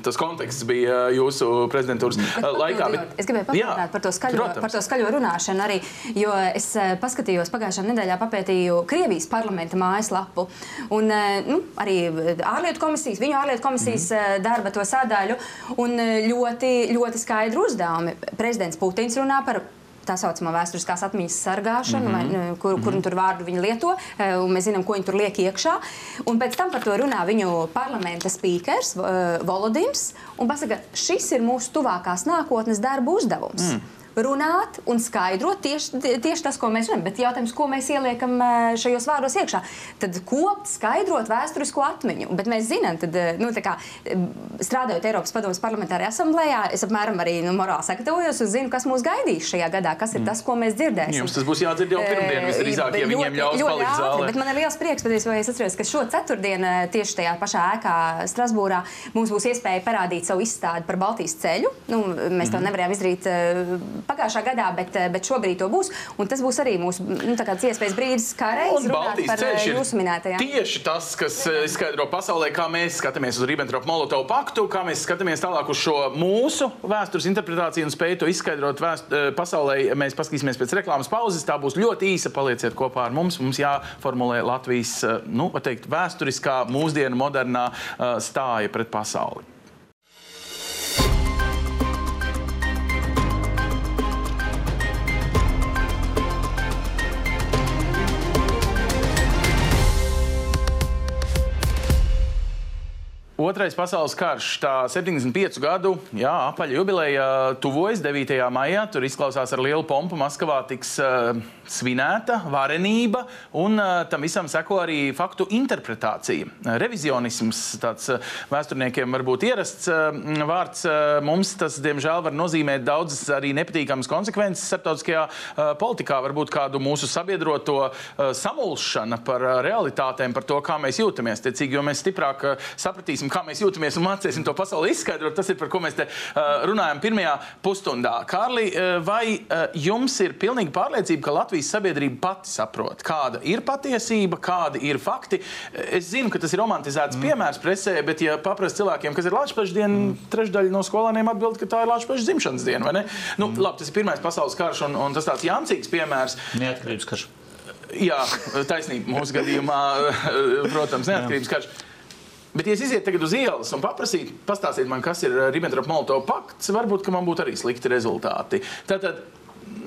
tas konteksts bija jūsu prezidentūras laikā. Bet... Es gribēju pateikt par, to skaļo, par to skaļo runāšanu arī, jo es paskatījos pagājušā nedēļā papētīju Krievijas parlamenta mājaslapu. Un, nu, arī ārlietu komisijas, viņu ārlietu komisijas mm. darba to sadaļu un ļoti, ļoti skaidru uzdevumi. Prezidents Putins runā par tā saucamā vēsturiskās atmiņas sargāšanu, mm -hmm. vai, kur, kur mm -hmm. tur vārdu viņi lieto, un mēs zinām, ko viņi tur liek iekšā. Un pēc tam par to runā viņu parlamenta spīkers Volodins un pasaka, šis ir mūsu tuvākās nākotnes darba uzdevums. Mm. Runāt un skaidrot tieši, tieši tas, ko mēs zinām. Bet jautājums, ko mēs ieliekam eh, šajos vārdos iekšā, tad kopt, skaidrot vēsturisko atmiņu. Bet mēs zinām, tad, eh, nu, kā, strādājot Eiropas Padomus parlamentārajā asamblējā, es apmēram arī nu, morāli sagatavojos un zinu, kas mūs gaidīs šajā gadā, kas ir mm. tas, ko mēs dzirdēsim. Jums tas būs jādzird jau pirmdien, visdrīzāk, ja viņiem ļaus palikt zālē. Bet man ir liels prieks, patiesībā, es atceros, ka šo ceturtdienu tieši tajā pašā ēkā Strasbūrā mums būs iespēja parādīt savu izstādi par Baltijas ceļu. Nu, mēs to mm. nevarējām izdarīt pagājušā gadā, bet, eh, bet šobrīd to būs. Un tas būs arī mūsu nu, iespējas brīdis, kā reizes runāt par eh, jūsu minētajām. Tieši tas, kas eh, izskaidro pasaulē, kā mēs skatāmies uz Ribbentrop-Molotovu paktu, kā mēs skatāmies tālāk uz šo mūsu vēstures interpretāciju un spēju to izskaidrot vēst, pasaulē. Mēs paskatīsimies pēc reklāmas pauzes. Tā būs ļoti īsa. Palieciet kopā ar mums. Mums jāformulē Latvijas nu, teikt, vēsturiskā, mūsdienu modernā stāja pret pasauli. Otrais pasaules karš, tā 75 gadu jā, apaļa jubileja tuvojas 9. maijā. Tur izklausās ar lielu pompu. Maskavā tiks uh, svinēta varenība, un uh, tam visam seko arī faktu interpretācija. Revizionisms, tāds uh, vēsturniekiem varbūt ierasts uh, vārds, uh, mums tas, diemžēl, var nozīmēt daudzas arī nepatīkamas konsekvences starptautiskajā uh, politikā. Varbūt kādu mūsu sabiedroto uh, samulšana par uh, realitātēm, par to, kā mēs jūtamies. Tiecīgi, jo mēs stiprāk uh, sapratīsim, kā mēs jūtamies un mācīsim to pasauli izskaidrot. Tas ir par ko mēs te uh, runājam pirmajā pusstundā. Kārli, uh, vai uh, jums ir pilnīga pārliecība, ka Latvijas sabiedrība pati saprot, kāda ir patiesība, kādi ir fakti? Es zinu, ka tas ir romantizēts mm. piemērs presē, bet ja paprast cilvēkiem, kas ir Latvijas diena, mm. trešdaļa no skolēniem atbild, ka tā ir Latvijas dzimšanas diena, vai ne? Nu, mm. labi, tas ir pirmais pasaules karš un, un tas tāds jāmcīgs piemērs. Neatkarības karš. Jā, taisnība mūsu gadījumā, protams, neatkarības karš. Bet, ja es izietu tagad uz ielas un paprasītu, pastāstiet man, kas ir Ribbentrop-Molotov pakts, varbūt man būtu arī slikti rezultāti. Tātad,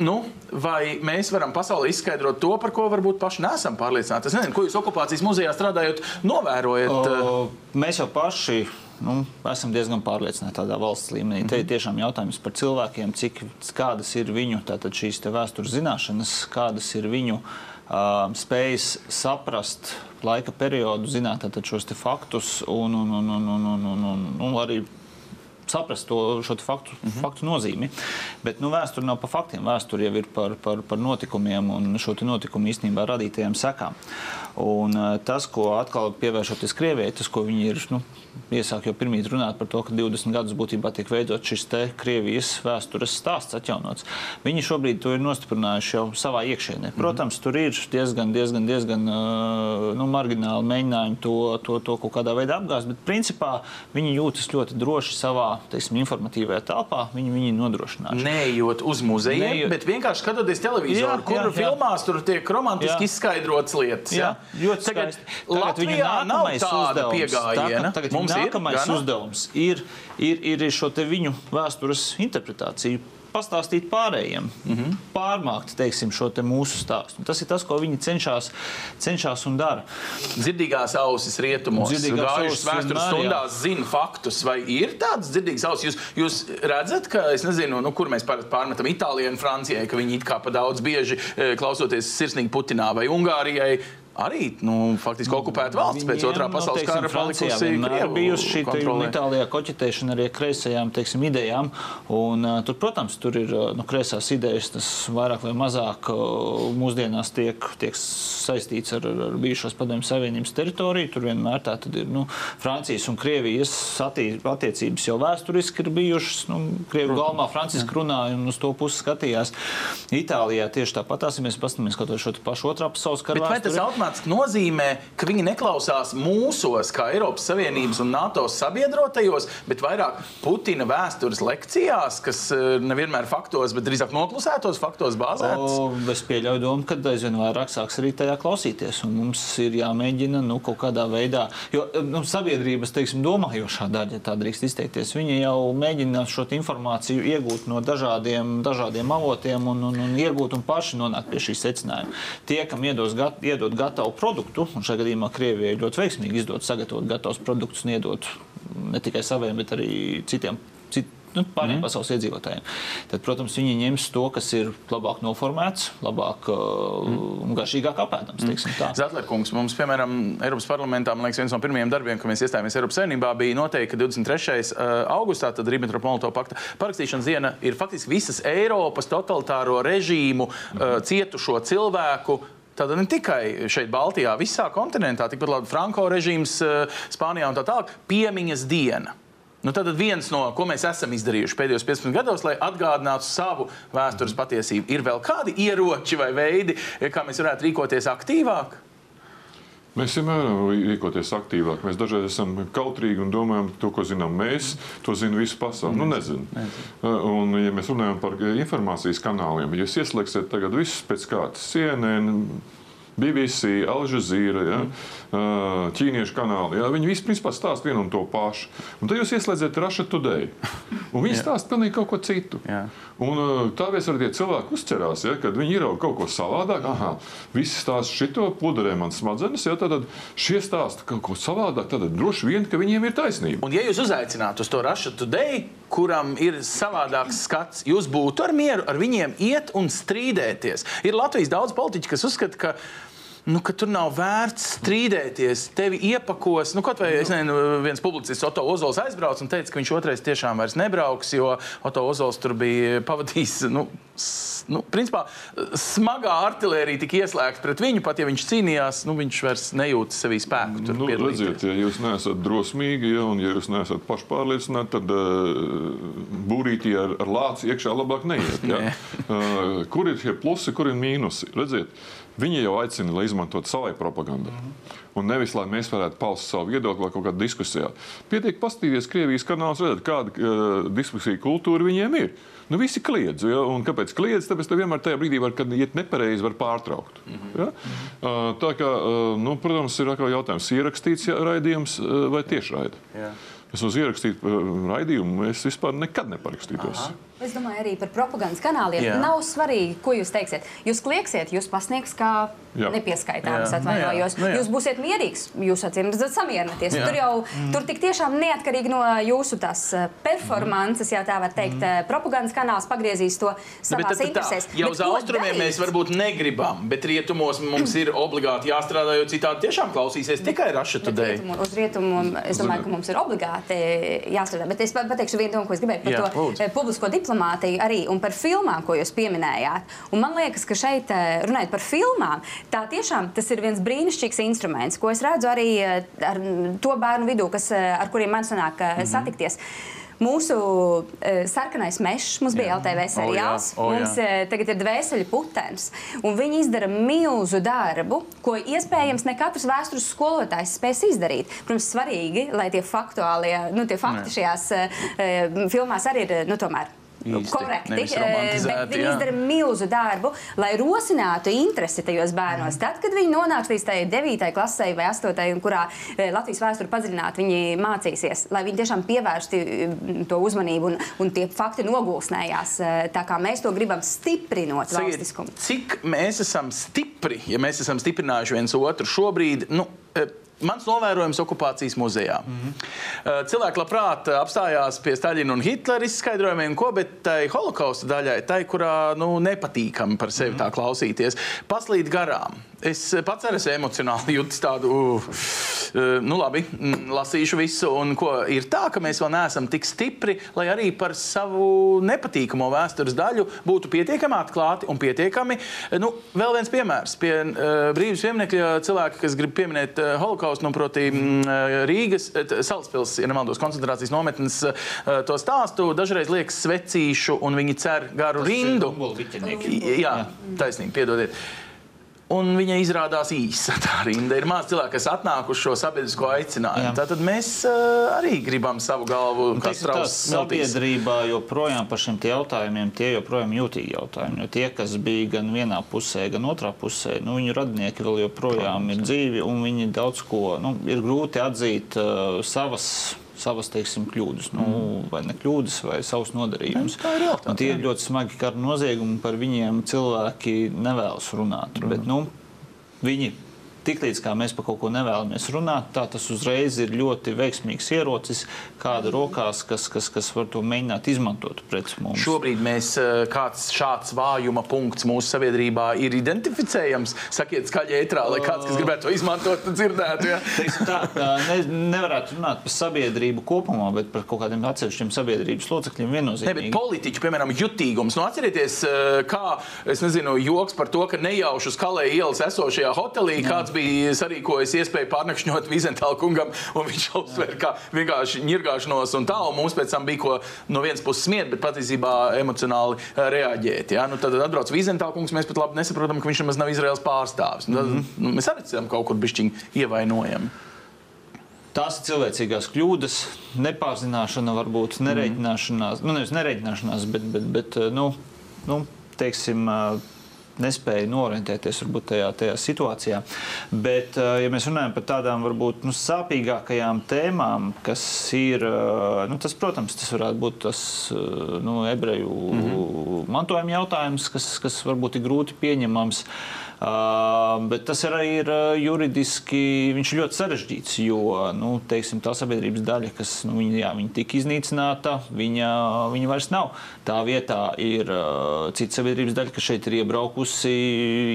nu, vai mēs varam pasaulē izskaidrot to, par ko varbūt paši nesam pārliecināti? Es nezinu, ko jūs okupācijas muzejā strādājot, novērojat. O, mēs jau paši nu, esam diezgan pārliecināti tādā valsts līmenī. Mm -hmm. Te ir tiešām jautājums par cilvēkiem, cik, kādas ir viņu šīs vēstures zināšanas, kādas ir viņu uh, spējas saprast laika periodu, zināt šos faktus un, un, un, un, un, un, un, un arī saprast to faktu, mm -hmm. faktu nozīmi. Bet nu, vēsture nav par faktiem. Vēsture jau ir par, par, par notikumiem un šo notikumu īstenībā radītajām sekām. Un, uh, tas, ko atkal pievēršoties Krievijai, tas, ko viņi ir nu, iesāk jau pirmīt runāt par to, ka 20 gadus būtībā tiek veidots šis te Krievijas vēstures stāsts atjaunots. Viņi šobrīd to ir nostiprinājuši jau savā iekšēnē. Mhm. Protams, tur ir diezgan, diezgan, diezgan nu, margināli mēģinājumi to, to, to kaut kādā veidā apgāzt, bet principā viņi jūtas ļoti droši savā teiksim, informatīvajā telpā. Viņi viņi nodrošinājuši. Neejot uz muzeju, Neejot... bet vienkārši skatoties televizoru, kur jā, jā. filmās tur tiek romantiski jā. izskaidrotas lietas. Jā, jā. ļoti skaisti. Latvijā nav tāda pieejama. Tagad, tagad mums nākamais ir, uzdevums ir, ir, ir šo viņu vēstures interpretāciju pastāstīt pārējiem, mm -hmm. pārmākt teiksim, šo te mūsu stāstu. Tas ir tas, ko viņi cenšas, cenšas un dara. Dzirdīgās ausis rietumos, gājušas vēstures stundās, zina faktus, vai ir tādas dzirdīgas ausis? Jūs, jūs redzat, ka, es nezinu, nu, kur mēs pārmetam Itālijai un Francijai, ka viņi it kā pa daudz bieži eh, klausoties sirsnīgi Putinā vai Ungārijai arī nu, faktiski okupēta valsts pēc otrā pasaules nu, kara palikusi bijusi šī Itālijā koķetēšana ar kreisajām teiksim, idejām. Un, uh, tur, protams, tur ir uh, nu, kreisās idejas, tas vairāk vai mazāk uh, mūsdienās tiek, tiek saistīts ar, ar bijušās padomju savienības teritoriju. Tur vienmēr tā ir nu, Francijas un Krievijas attiecības jau vēsturiski ir bijušas. Nu, Krievu galvā Franciska runāja un uz to pusi skatījās. Itālijā tieši tāpat, ja mēs paskatāmies kaut ko šo pašu otrā pasaules kara automātiski nozīmē, ka viņi neklausās mūsos, kā Eiropas Savienības un NATO sabiedrotajos, bet vairāk Putina vēstures lekcijās, kas eh, nevienmēr faktos, bet drīzāk noklusētos faktos bāzētas. O, es pieļauju domu, ka aizvien vairāk sāks arī tajā klausīties. Mums ir jāmēģina nu, kaut kādā veidā, jo nu, sabiedrības teiksim, domājošā daļa, tā drīkst izteikties, viņi jau mēģina šo informāciju iegūt no dažādiem, dažādiem avotiem un, un, un iegūt un paši nonākt pie šī secinājuma. Tie, kam iedos, gat, iedot gatavu gatavu produktu, un šajā gadījumā Krievijai ļoti veiksmīgi izdod sagatavot gatavus produktus un iedot ne tikai saviem, bet arī citiem. Cit, nu, pārējiem mm. pasaules iedzīvotājiem. Tad, protams, viņi ņems to, kas ir labāk noformēts, labāk mm. un garšīgāk apēdams. Mm. Zetlerkungs, mums, piemēram, Eiropas parlamentā, man liekas, viens no pirmajiem darbiem, kad mēs iestājāmies Eiropas Savienībā, bija noteikti, ka 23. augustā, tad Ribbentrop-Molotov pakta parakstīšanas diena ir faktiski visas Eiropas totalitāro režīmu mm. cietušo cilvēku Tad ne tikai šeit, Baltijā, visā kontinentā, tikpat labi Franko režīms, Spānijā un tā tālāk, piemiņas diena. Nu, tad viens no ko mēs esam izdarījuši pēdējos 15 gados, lai atgādinātu savu vēstures patiesību, ir vēl kādi ieroči vai veidi, kā mēs varētu rīkoties aktīvāk? Mēs vienmēr varam rīkoties aktīvāk. Mēs dažreiz esam kautrīgi un domājam, to, ko zinām mēs, to zina visa pasaule. Nu, nezinu. Un, ja mēs runājam par informācijas kanāliem, ja jūs ieslēgsiet tagad visus pēc kārtas CNN, BBC, Alžēzīra, ja, ķīniešu kanāli. Ja, viņi visi principā stāsta vienu un to pašu. Un tad jūs ieslēdzat Russia Today. Un viņi stāsta pilnīgi kaut ko citu. Jā. Un tāpēc arī tie cilvēki uzķerās, ja, kad viņi ir kaut ko savādāk. Aha, visi stāsta šito, puderē man smadzenes, ja, tad šie stāsta kaut ko savādāk. Tad droši vien, ka viņiem ir taisnība. Un ja jūs uzaicinātu uz to Russia Today, kuram ir savādāks skats, jūs būtu ar mieru ar viņiem iet un strīdēties. Ir Latvijas daudz politiķi, kas uzskata, ka nu, ka tur nav vērts strīdēties. Tevi iepakos, nu, kaut vai es nezinu, viens publicists Oto Ozols aizbrauca un teica, ka viņš otrais tiešām vairs nebrauks, jo Oto Ozols tur bija pavadījis. Nu, Nu, principā, smagā artērija tika ieslēgta pret viņu, pat ja viņš cīnījās, nu, viņš vairs nejūt sevī spēku. Tur nu, redziet, ja jūs neesat drosmīgi, ja, un ja jūs neesat pašpārliecināti, tad uh, būrītī ar, ar lāci iekšā labāk neiet. Ja? uh, kur ir šie plusi, kur ir mīnusi? Redziet, Viņi jau aicina, lai izmantotu savai propagandai. Mm -hmm. Un nevis, lai mēs varētu paust savu viedokli vai kaut kādā diskusijā. Pietiek paskatīties Krievijas kanālus, redzēt, kāda uh, diskusija kultūra viņiem ir. Nu, visi kliedz. Ja? Un kāpēc kliedz? Tāpēc tu vienmēr tajā brīdī, var, kad iet nepareizi, var pārtraukt. Mm -hmm. ja? uh, tā kā, uh, nu, protams, ir atkal jautājums, ierakstīts ja, raidījums uh, vai tiešraidi. Yeah. Es uz ierakstītu raidījumu, es vispār nekad neparakstītos. Aha. Es domāju, arī par propagandas kanāliem. Jā. Nav svarīgi, ko jūs teiksiet. Jūs klieksiet, jūs pasniegs kā nepieskaitāms, atvainojos. Nu, jā. jūs būsiet mierīgs, jūs acīm redzat samierināties. Tur jau mm. tur tik tiešām neatkarīgi no jūsu tās eh, performances, ja tā var teikt, mm. propagandas kanāls pagriezīs to savās bet, interesēs. Tā, jau uz austrumiem mēs varbūt negribam, bet rietumos mums ir obligāti jāstrādā, jo citādi tiešām klausīsies tikai Raša Today. Rietumu, uz rietumu es domāju, ka mums ir obligāti jāstrādā. Bet es pateikšu vienu domu, ko es gribēju par jā, to lūdzu. Eh, publisko diplomātiju diplomātiju arī un par filmām, ko jūs pieminējāt. Un man liekas, ka šeit, eh, runājot par filmām, tā tiešām tas ir viens brīnišķīgs instruments, ko es redzu arī eh, ar to bērnu vidū, kas, eh, ar kuriem man sanāk mm -hmm. satikties. Mūsu uh, sarkanais mežs, mums bija jā. LTV seriāls, oh, jā. Oh, jā. mums uh, tagad ir dvēseli putekļs. Viņi izdara milzu darbu, ko iespējams ne katrs vēstures skolotājs spēs izdarīt. Protams, svarīgi, lai tie faktuālie, nu, tie fakti Nē. šajās uh, filmās arī ir nu, tomēr īsti. Korekti. Eh, bet viņi izdara milzu darbu, lai rosinātu interesi tajos bērnos. Mm. Tad, kad viņi nonāks līdz tai 9. klasē vai 8. kurā eh, Latvijas vēsture padziļināti viņi mācīsies, lai viņi tiešām pievērsti mm, to uzmanību un, un tie fakti nogulsnējās. Eh, tā kā mēs to gribam stiprinot valstiskumu. Cik mēs esam stipri, ja mēs esam stiprinājuši viens otru šobrīd? Nu, Mans novērojums okupācijas muzejā. Mm -hmm. Cilvēki labprāt apstājās pie Staļina un Hitlera izskaidrojumiem, ko, bet tai holokausta daļai, tai, kurā nu, nepatīkami par sevi mm -hmm. tā klausīties, paslīd garām. Es pats arī emocionāli jūtis tādu, uh, nu labi, mm, lasīšu visu. Un ko ir tā, ka mēs vēl neesam tik stipri, lai arī par savu nepatīkamo vēstures daļu būtu pietiekami atklāti un pietiekami. Nu, vēl viens piemērs pie uh, brīvības pieminiekļa cilvēki, kas grib pieminēt uh, holokaustu nu, proti, mm, eh, Rīgas, eh, Salaspils, ja nemaldos, koncentrācijas nometnes eh, to stāstu, dažreiz liekas svecīšu, un viņi cer garu Tas rindu. Jā, taisnība, piedodiet. Un viņa izrādās īsa. Tā rinda ir maz cilvēku, kas atnāk uz šo sabiedrisko aicinājumu. Tātad mēs uh, arī gribam savu galvu strādāt. Sabiedrībā joprojām par šiem jautājumiem tie joprojām jūtīgi jautājumi. Jo tie, kas bija gan vienā pusē, gan otrā pusē, nu, viņu radinieki vēl joprojām Protams, ir dzīvi un viņi daudz ko nu, ir grūti atzīt uh, savas savas teiksim, kļūdas, nu, mm. vai ne kļūdas, vai savus nodarījumus. Tā ir realitāte. Tie ir ļoti smagi kara noziegumi, par viņiem cilvēki nevēlas runāt. Mm. Bet, nu, viņi tiklīdz mēs par kaut ko nevēlamies runāt, tā tas uzreiz ir ļoti veiksmīgs ierocis kāda rokās, kas, kas, kas var to mēģināt izmantot pret mums. Šobrīd mēs eh, kāds šāds vājuma punkts mūsu sabiedrībā ir identificējams. Sakiet, skaļi ētrā, lai kāds, kas gribētu to izmantot, dzirdētu. Ja? tā, ne, nevarētu runāt par sabiedrību kopumā, bet par kaut kādiem atsevišķiem sabiedrības locekļiem viennozīmīgi. Ne, politiķi, piemēram, jutīgums. Nu, atcerieties, eh, kā, es nezinu, joks par to, ka nejauši uz Kalē ielas esošajā hotelī kāds bija sarīkojis iespēju pārnakšņot Vizentālu kungam, un viņš uzsver, ka vienkārši ņirgāšanos un tā, un mums pēc tam bija ko no vienas puses smiet, bet patiesībā emocionāli eh, reaģēt. Ja? Nu, tad atbrauc Vizentālu kungs, mēs pat labi nesaprotam, ka viņš nemaz nav Izraels pārstāvis. Nu, tad, mm -hmm. nu, mēs arī esam kaut kur bišķiņi ievainojami. Tās ir cilvēcīgās kļūdas, nepārzināšana, varbūt nereiķināšanās, mm. nu, nevis nereiķināšanās, bet, bet, bet nu, nu, teiksim, nespēja norientēties varbūt, tajā, tajā situācijā. Bet, ja mēs runājam par tādām varbūt nu, sāpīgākajām tēmām, kas ir, nu, tas, protams, tas varētu būt tas nu, ebreju mm -hmm. mantojuma jautājums, kas, kas varbūt ir grūti pieņemams. Uh, Uh, bet tas arī ir juridiski ļoti sarežģīts, jo nu, teiksim, tā sabiedrības daļa, kas nu, viņa, jā, viņa tika iznīcināta, viņa, viņa vairs nav. Tā vietā ir cita sabiedrības daļa, kas šeit ir iebraukusi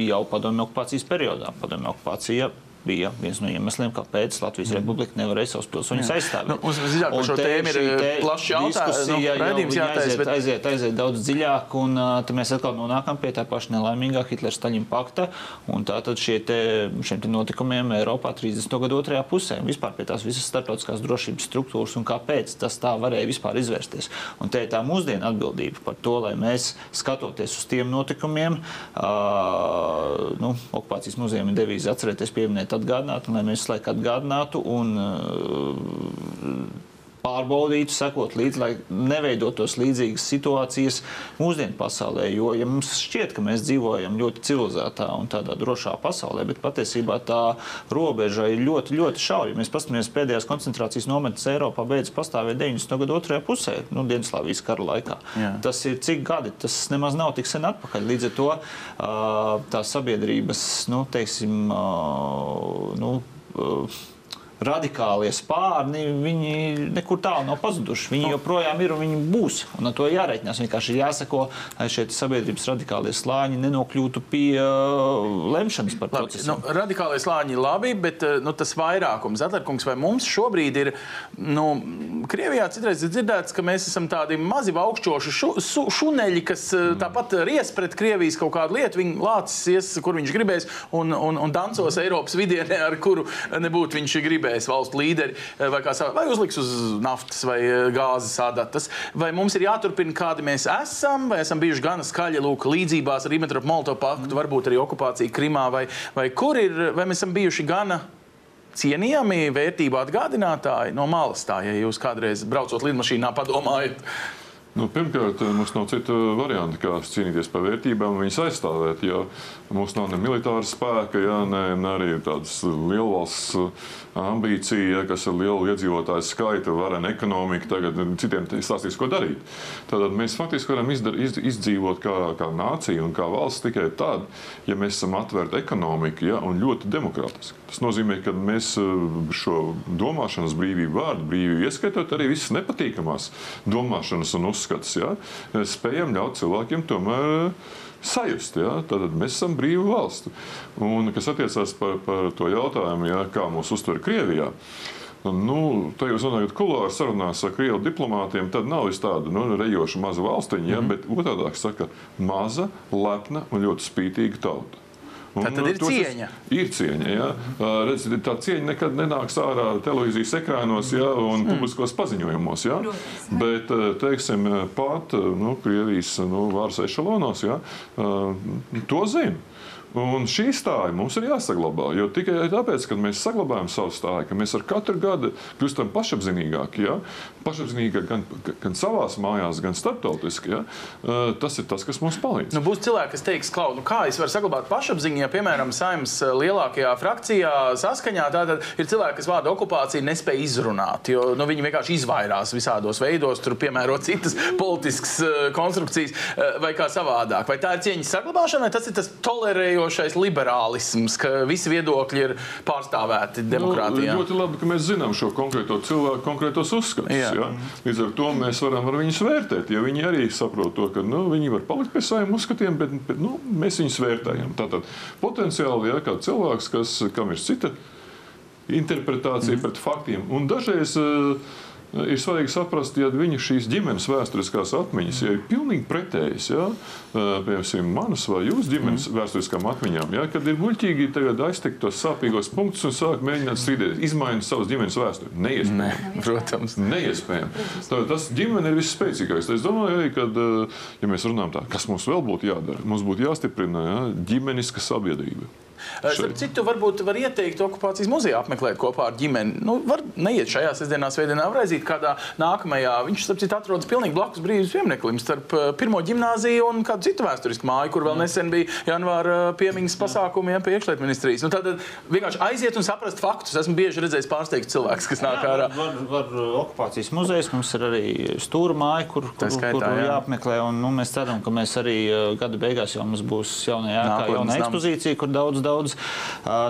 jau padomju okupācijas periodā. Padomju okupācija bija viens no iemesliem, kāpēc Latvijas mm. Republika nevarēja savus pilsoņus aizstāvēt. Nu, mums zināt, par šo tēmu ir eh, plašs jautājums. Nu, aiziet, bet... aiziet, aiziet daudz dziļāk, un uh, tad mēs atkal nonākam pie tā paša nelaimīgā Hitlera-Staļina pakta, un tātad šie te, šiem te notikumiem Eiropā 30. gadu otrajā pusē, vispār pie tās visas starptautiskās drošības struktūras un kāpēc tas tā varēja vispār izvērsties. Un te ir tā mūsdienu atbildība par to, lai mēs skatoties uz tiem notikumiem, uh, nu, okupācijas muzejiem ir devīze atcerēties pieminēt vajadzētu atgādināt, un lai mēs laiku atgādinātu un pārbaudītu, sekot līdzi, lai neveidotos līdzīgas situācijas mūsdienu pasaulē. Jo ja mums šķiet, ka mēs dzīvojam ļoti civilizētā un tādā drošā pasaulē, bet patiesībā tā robeža ir ļoti, ļoti šauja. Mēs paskatāmies pēdējās koncentrācijas nometnes Eiropā beidzas pastāvēt 90. gadu otrajā pusē, nu, Dienaslāvijas kara laikā. Jā. Tas ir cik gadi, tas nemaz nav tik sen atpakaļ. Līdz ar to tā sabiedrības, nu, teiksim, nu, radikālie spārni, viņi nekur tālu nav pazuduši. Viņi joprojām ir un viņi būs. Un ar to jāreikinās. Vienkārši ir jāsako, lai šie sabiedrības radikālie slāņi nenokļūtu pie uh, lemšanas par procesu. Nu, radikālie slāņi ir labi, bet uh, nu, tas vairākums, Atlerkungs, vai mums šobrīd ir, nu, Krievijā citreiz ir dzirdēts, ka mēs esam tādi mazi augšķoši šu, šu, šuneļi, kas uh, tāpat ries pret Krievijas kaut kādu lietu, viņi lācis ies, kur viņš gribēs, un, un, un dancos Eiropas vidienē, ar kuru nebūtu viņš gribējis gribējis valstu līderi, eh, vai, savā, vai uzliks uz naftas vai eh, gāzes adatas. Vai mums ir jāturpina, kādi mēs esam, vai esam bijuši gana skaļi lūk, līdzībās ar Ribbentrop-Molotov paktu, mm. varbūt arī okupācija Krimā, vai, vai kur ir, vai mēs esam bijuši gana cienījami vērtību atgādinātāji no malas. Tā, ja jūs kādreiz braucot lidmašīnā padomājat, Nu, pirmkārt, mums nav cita varianta, kā cīnīties par vērtībām un viņas aizstāvēt. Jo mums nav ne militāra spēka, ja, ne, ne arī tādas lielvalsts ambīcija, kas ir liela iedzīvotāju skaita, varena ekonomika, tagad citiem stāstīs, ko darīt. Tātad mēs faktiski varam izdar, iz, izdzīvot kā, kā nācija un kā valsts tikai tad, ja mēs esam atvērti ekonomiski ja, un ļoti demokrātiski. Tas nozīmē, ka mēs eh, šo domāšanas brīvību, vārdu brīvību, ieskaitot arī visas nepatīkamās domāšanas un uzskatus, ja, spējam ļaut cilvēkiem tomēr sajust. Ja? Tad mēs esam brīva valsts. Un, kas attiecās par, par to jautājumu, ja, kā mūs uztver Krievijā. Nu, tā jūs runājat, kulāri sarunās ar krievu diplomātiem, tad nav tāda nu, rejoša maza valstiņa, ja, mm -hmm. bet otrādi saka, maza, lepna un ļoti spītīga tauta. Un, tā tad ir cieņa. Ir cieņa. Ja? Redz, tā cieņa nekad nenāks ārā televīzijas ekrānos ja? un mm. publiskos paziņojumos. Ja? Bet, teiksim, pat nu, Krievijas nu, varas ešalonos ja? to zina. Un šī stāja mums ir jāsaglabā. Jo tikai tāpēc, ka mēs saglabājam savu stāju, ka mēs ar katru gadu kļūstam pašapziņīgāki, ja? pašapziņīgāki gan, gan savā mājās, gan starptautiski, ja? tas ir tas, kas mums palīdz. Nu, būs cilvēki, kas teiks, Klau, nu, kā es varu saglabāt pašapziņu, ja, piemēram, saimnes lielākajā frakcijā saskaņā tātad ir cilvēki, kas vārdu okupāciju nespēja izrunāt, jo nu, viņi vienkārši izvairās visādos veidos, tur piemērot citas politiskas konstrukcijas vai kā savādāk. Vai tā ir cieņas saglabāšana, vai tas ir tas tolerējums? Dominējošais liberālisms, ka visi viedokļi ir pārstāvēti nu, demokrātijā. Nu, ļoti labi, ka mēs zinām šo konkrēto cilvēku, konkrētos uzskatus. Jā. Ja? Līdz ar to mēs varam ar viņus vērtēt, jo viņi arī saprot to, ka nu, viņi var palikt pie saviem uzskatiem, bet, bet nu, mēs viņus vērtējam. Tātad potenciāli, ja kā cilvēks, kas, kam ir cita interpretācija mm. pret faktiem, un dažreiz uh, ir svarīgi saprast, ja viņa šīs ģimenes vēsturiskās atmiņas ja ir pilnīgi pretējas. Ja? Piemēram, manas vai jūsu ģimenes mm. vēsturiskām atmiņām, ja? kad ir muļķīgi aiztekt tos sāpīgos punktus un sākt mēģināt strīdēties, izmainīt savas ģimenes vēsturi. Neiespējami. Ne, protams. Neiespējami. Tā, tas ģimene ir visspēcīgākais. Es domāju, ja, kad, ja mēs runājam tā, kas mums vēl būtu jādara, mums būtu jāstiprina ja? ģimeniska sabiedrība. Starp citu, varbūt var ieteikt okupācijas muzeju apmeklēt kopā ar ģimeni. Nu, var neiet šajā sestdienā, svētdienā, var aiziet kādā nākamajā. Viņš, starp citu, atrodas pilnīgi blakus brīvības piemineklim starp eh, pirmo ģimnāziju un kādu citu vēsturisku māju, kur vēl nesen bija janvāra eh, piemiņas pasākumi ja, pie iekšlietu ministrijas. Nu, tad vienkārši aiziet un saprast faktus. Esmu bieži redzējis pārsteigts cilvēks, kas nāk ārā. Var, var, var okupācijas muzejs, mums ir arī stūra māja, kur, kur, skaitā, kur jā. jāapmeklē. Un, nu, mēs ceram, ka mēs arī eh, gada beigās jau mums būs jaunajā ēkā jauna ekspozīcija, kur daudz, daudz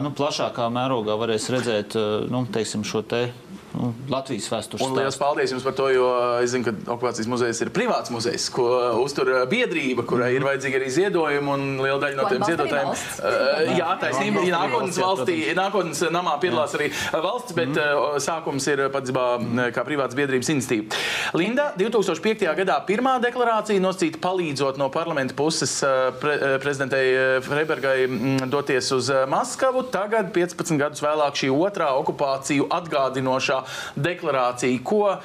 nu, plašākā mērogā varēs redzēt nu, teiksim, šo te nu, Latvijas vēstures stāstu. Lielas paldies jums par to, jo es zinu, ka okupācijas muzejs ir privāts muzejs, ko uztur biedrība, kurai ir vajadzīgi arī ziedojumi un liela daļa no tiem ziedotājiem. Uh, jā, taisnība, ja nākotnes valstī, nākotnes namā piedalās arī valsts, bet uh, sākums ir patiesībā kā privāts biedrības institīva. Linda, 2005. gadā pirmā deklarācija nosacīta palīdzot no parlamenta puses pre, prezidentei Freibergai doties uz Maskavu. Tagad, 15 gadus vēlāk, šī otrā okupāciju atgādinošā deklarācija, ko uh,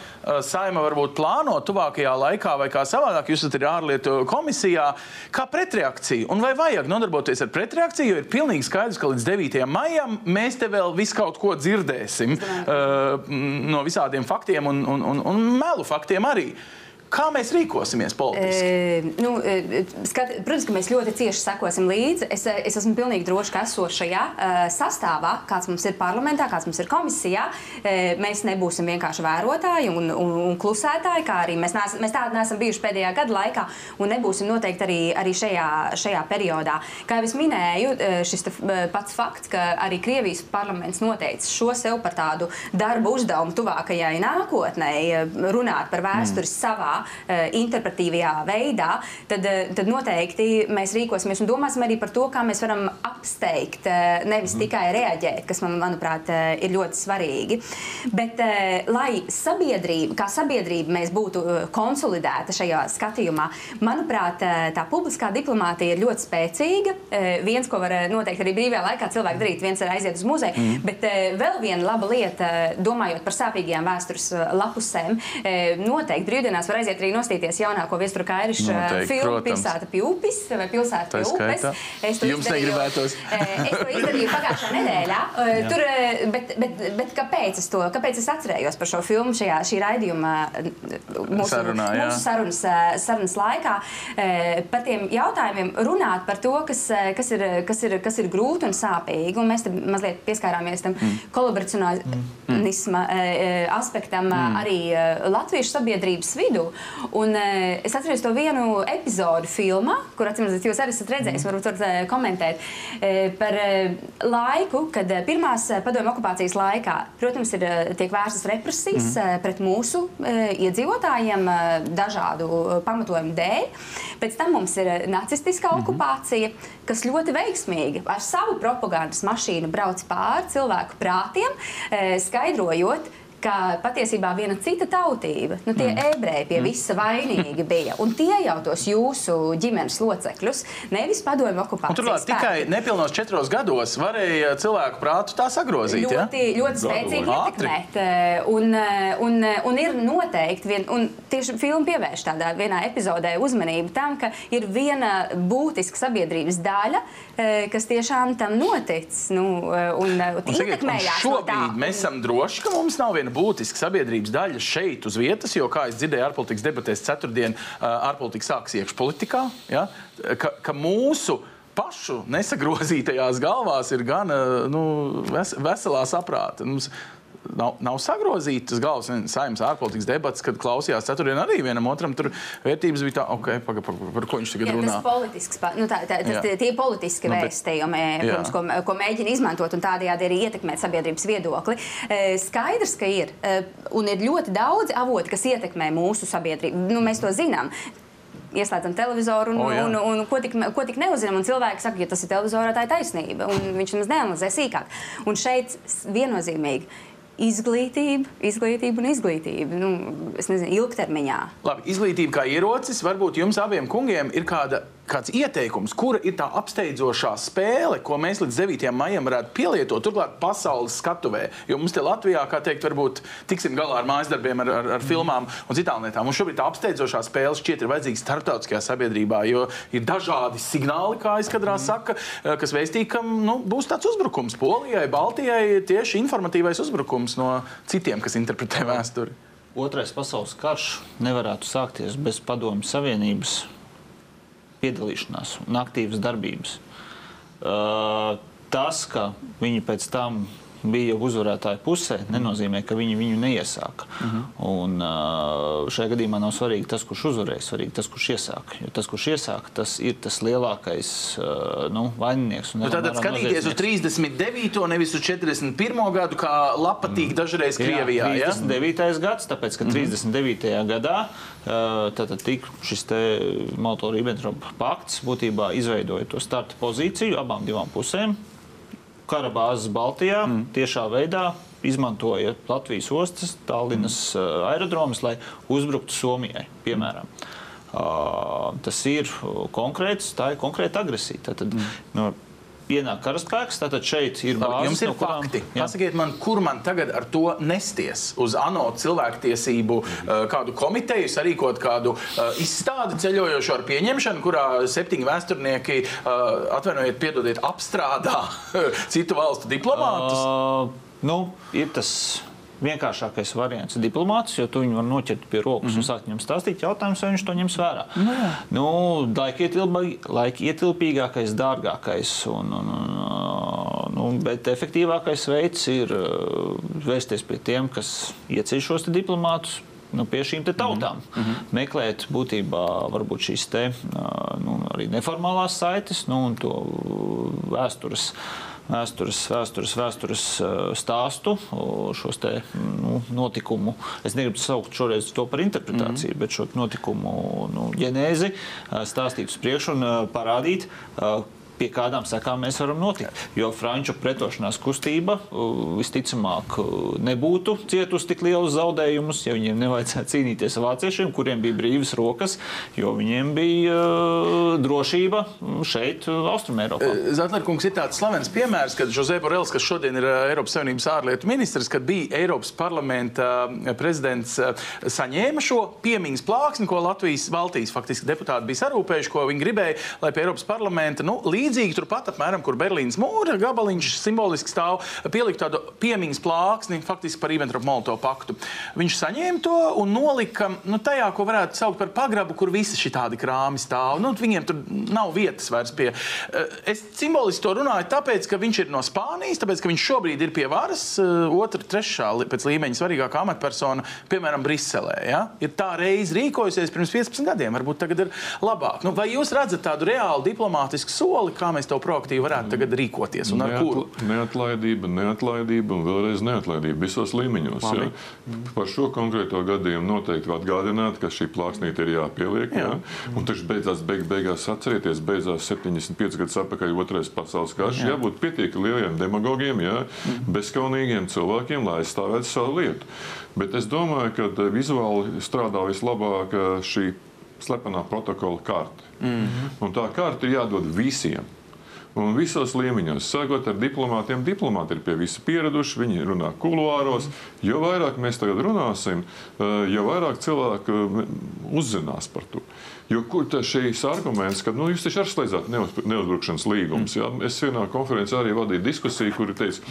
Saima varbūt plāno tuvākajā laikā, vai kā savādāk jūs esat ārlietu komisijā, kā pretreakcija. Un vai vajag nodarboties ar pretreakciju, jo ir pilnīgi skaidrs, ka līdz 9. maijam mēs te vēl visu kaut ko dzirdēsim uh, no visādiem faktiem un, un, un, un melu faktiem arī. Kā mēs rīkosimies politiski? E, nu, skat, protams, ka mēs ļoti cieši sekosim līdzi. Es, es esmu pilnīgi droši, ka esošajā uh, sastāvā, kāds mums ir parlamentā, kāds mums ir komisijā, uh, mēs nebūsim vienkārši vērotāji un, un, un klusētāji, kā arī mēs, neesam, mēs tādi neesam bijuši pēdējā gada laikā, un nebūsim noteikti arī, arī šajā, šajā periodā. Kā jau es minēju, šis pats fakts, ka arī Krievijas parlaments noteica šo sev par tādu darbu uzdevumu tuvākajai nākotnē, runāt par vēsturi mm. savā uh, interpretīvajā veidā, tad, uh, tad noteikti mēs rīkosimies un domāsim arī par to, kā mēs varam apsteigt, uh, nevis mm. tikai reaģēt, kas man, manuprāt, ir ļoti svarīgi. Bet, lai sabiedrība, kā sabiedrība mēs būtu konsolidēta šajā skatījumā, manuprāt, tā publiskā diplomātija ir ļoti spēcīga. Viens, ko var noteikti arī brīvajā laikā cilvēki darīt, viens ir aiziet uz muzeju, mm. bet vēl viena laba lieta, domājot par sāpīgajām vēstures lapusēm, noteikti brīvdienās var aiziet aiziet arī nostīties jaunāko viesturu kairišu filmu Pilsēta pie upes vai Pilsēta pie upes. Es to Jums negribētos. es to izdarīju pagājušā nedēļā. Tur, bet, bet, bet kāpēc es to, kāpēc es atcerējos par šo filmu šajā šī raidījuma mūsu, Sarunā, mūsu sarunas, sarunas laikā par tiem jautājumiem runāt par to, kas, kas, ir, kas, ir, kas ir grūti un sāpīgi. Un mēs tam mazliet pieskārāmies tam mm. kolaboracionisma mm. aspektam mm. arī latviešu sabiedrības vidū. Un, uh, es atceros to vienu epizodu filmā, kur atcīmredzot, jūs arī esat redzējis, mm. varbūt varat uh, komentēt uh, par laiku, kad pirmās padomju okupācijas laikā, protams, ir tiek vērstas represijas mm. pret mūsu iedzīvotājiem dažādu pamatojumu dēļ. Pēc tam mums ir nacistiskā mm. okupācija, kas ļoti veiksmīgi ar savu propagandas mašīnu brauc pāri cilvēku prātiem, skaidrojot, ka patiesībā viena cita tautība, nu, tie mm. ebreji pie mm. visa vainīgi bija. Un tie jau tos jūsu ģimenes locekļus, nevis padomju okupācijas. Turklāt tikai nepilnos četros gados varēja cilvēku prātu tā sagrozīt. Ļoti, ja? ļoti spēcīgi ietekmēt. Eh, un, eh, un, eh, un ir noteikti, vien, un tieši filma pievērš tādā vienā epizodē uzmanību tam, ka ir viena būtiska sabiedrības daļa, kas tiešām tam notic. Nu, un, un, un ietekmējās šobrīd no tā. mēs esam droši, ka mums nav viena būtiska sabiedrības daļa šeit uz vietas, jo, kā es dzirdēju, ārpolitikas debatēs ceturtdien, ārpolitika sāks iekšpolitikā, ja, ka, ka mūsu pašu nesagrozītajās galvās ir gan nu, ves, veselā saprāta. Mums nav, nav sagrozītas galvas saimnes ārpolitikas debats, kad klausījās ceturtdien arī vienam otram tur vērtības bija tā, ok, paga, paga, par ko viņš tagad jā, runā. Tas politisks, nu, tā, tā, tas, tie politiski nu, vēstījumi, protams, ko, ko mēģina izmantot un tādējādi arī ietekmēt sabiedrības viedokli. Skaidrs, ka ir un ir ļoti daudz avoti, kas ietekmē mūsu sabiedrību. Nu, mēs to zinām ieslēdzam televizoru un, oh, jā. un, un, un ko, tik, ko tik neuzinām. Cilvēki saka, ja tas ir televizorā, tā ir taisnība. Viņš nemaz neanalizē sīkāk. Un šeit viennozīmīgi izglītība, izglītība un izglītība. Nu, es nezinu, ilgtermiņā. Labi, izglītība kā ierocis. Varbūt jums abiem kungiem ir kāda kāds ieteikums, kura ir tā apsteidzošā spēle, ko mēs līdz 9. maijam varētu pielietot, turklāt pasaules skatuvē. Jo mums te Latvijā, kā teikt, varbūt tiksim galā ar mājas darbiem, ar, ar, ar filmām un citām lietām. Mums šobrīd tā apsteidzošā spēle šķiet ir vajadzīga starptautiskajā sabiedrībā, jo ir dažādi signāli, kā izskatās, mm. saka, eh, kas veistīja, ka nu, būs tāds uzbrukums Polijai, Baltijai, tieši informatīvais uzbrukums no citiem, kas interpretē vēsturi. Otrais pasaules karš nevarētu sākties bez Padomju Savienības piedalīšanās un aktīvas darbības. Tas, ka viņi pēc tam bija uzvarētāja pusē, nenozīmē, ka viņi viņu neiesāka. Uh mhm. -huh. Un, šajā gadījumā nav svarīgi tas, kurš uzvarēja, svarīgi tas, kurš iesāka. Jo tas, kurš iesāka, tas ir tas lielākais nu, vaininieks. Nu, Tātad skatīties uz 39. nevis uz 41. gadu, kā patīk mm. dažreiz Krievijā. Jā, 39. Ja? gads, tāpēc, ka 39. Mm. gadā tātad tika šis Molotov-Ribbentrop pakts būtībā izveidoja to starta pozīciju abām divām pusēm kara bāzes Baltijā mm. tiešā veidā izmantoja Latvijas ostas, Tallinas mm. aerodromus, lai uzbruktu Somijai, piemēram. Uh, tas ir konkrēts, tā ir konkrēta agresija. Tad, mm. no, pienāk karaspēks, tad šeit ir bāzes. Jums ir no kurām, fakti. Jā. Pasakiet man, kur man tagad ar to nesties? Uz ANO cilvēktiesību uh, kādu komiteju, sarīkot kādu uh, izstādi ceļojošo ar pieņemšanu, kurā septiņi vēsturnieki, uh, atvainojiet, piedodiet, apstrādā citu valstu diplomātus? Uh, nu, ir tas vienkāršākais variants ir diplomāts, jo tu viņu var noķert pie rokas mm -hmm. un mhm. sākt viņam stāstīt jautājumus, vai viņš to ņems vērā. Nu nu, laika, ietilpī, laika ietilpīgākais, dārgākais, un, un, un, nu, bet efektīvākais veids ir vērsties pie tiem, kas ieceļ šos diplomātus. Nu, pie šīm tautām mm -hmm. meklēt būtībā šīs te, nu, arī neformālās saites nu, un to vēstures uh, vēstures, vēstures, vēstures stāstu, šos te, nu, notikumu. Es negribu saukt šoreiz to par interpretāciju, mm -hmm. bet šo notikumu nu, ģenēzi stāstīt uz priekšu un parādīt, pie kādām sekām mēs varam notikt. Jo franču pretošanās kustība visticamāk nebūtu cietusi tik lielus zaudējumus, ja viņiem nevajadzētu cīnīties ar vāciešiem, kuriem bija brīvas rokas, jo viņiem bija uh, drošība šeit, Austrumēropā. Zatlerkungs ir tāds slavens piemērs, kad Jose Borels, kas šodien ir Eiropas Savienības ārlietu ministrs, kad bija Eiropas parlamenta prezidents, saņēma šo piemiņas plāksni, ko Latvijas Baltijas faktiski deputāti bija sarūpējuši, ko viņi gribēja, lai pie Eiropas parlamenta nu, līdz līdzīgi turpat, apmēram, kur Berlīnas mūra gabaliņš simboliski stāv, pielikt tādu piemiņas plāksni faktiski par Ribbentrop-Molotovu paktu. Viņš saņēma to un nolika nu, tajā, ko varētu saukt par pagrabu, kur visi šī tādi krāmi stāv. Nu, viņiem tur nav vietas vairs pie. Eh, es simboliski to runāju tāpēc, ka viņš ir no Spānijas, tāpēc, ka viņš šobrīd ir pie varas, eh, otra, trešā pēc līmeņa svarīgākā amatpersona, piemēram, Briselē. Ja? Ir tā reize rīkojusies pirms 15 gadiem, varbūt tagad ir labāk. Nu, vai jūs redzat tādu reālu diplomātisku soli, kā mēs to proaktīvi varētu tagad rīkoties un ar Neatla, kuru? Neatlaidība, neatlaidība un vēlreiz neatlaidība visos līmeņos. Ja? Par šo konkrēto gadījumu noteikti atgādināt, ka šī plāksnīte ir jāpieliek. Jā. Ja? Un taču beidzās, beig, beigās atcerieties, beidzās 75 gadus atpakaļ otrais pasaules karš. Jā. Jābūt pietiekami lieliem demagogiem, ja? mm. bezskaunīgiem cilvēkiem, lai aizstāvētu savu lietu. Bet es domāju, ka vizuāli strādā vislabāk šī slepenā protokola karte. Mm -hmm. Tā karte ir jādod visiem. Un visos līmeņos, sākot ar diplomātiem, diplomāti ir pie visa pieraduši, viņi runā kuluāros. Jo vairāk mēs tagad runāsim, eh, jo vairāk cilvēku eh, uzzinās par to. Jo kur tas šīs arguments, ka nu, jūs taču arī slēdzāt neuzbrukšanas līgumus? Mm. Es vienā konferencē arī vadīju diskusiju, kur teica,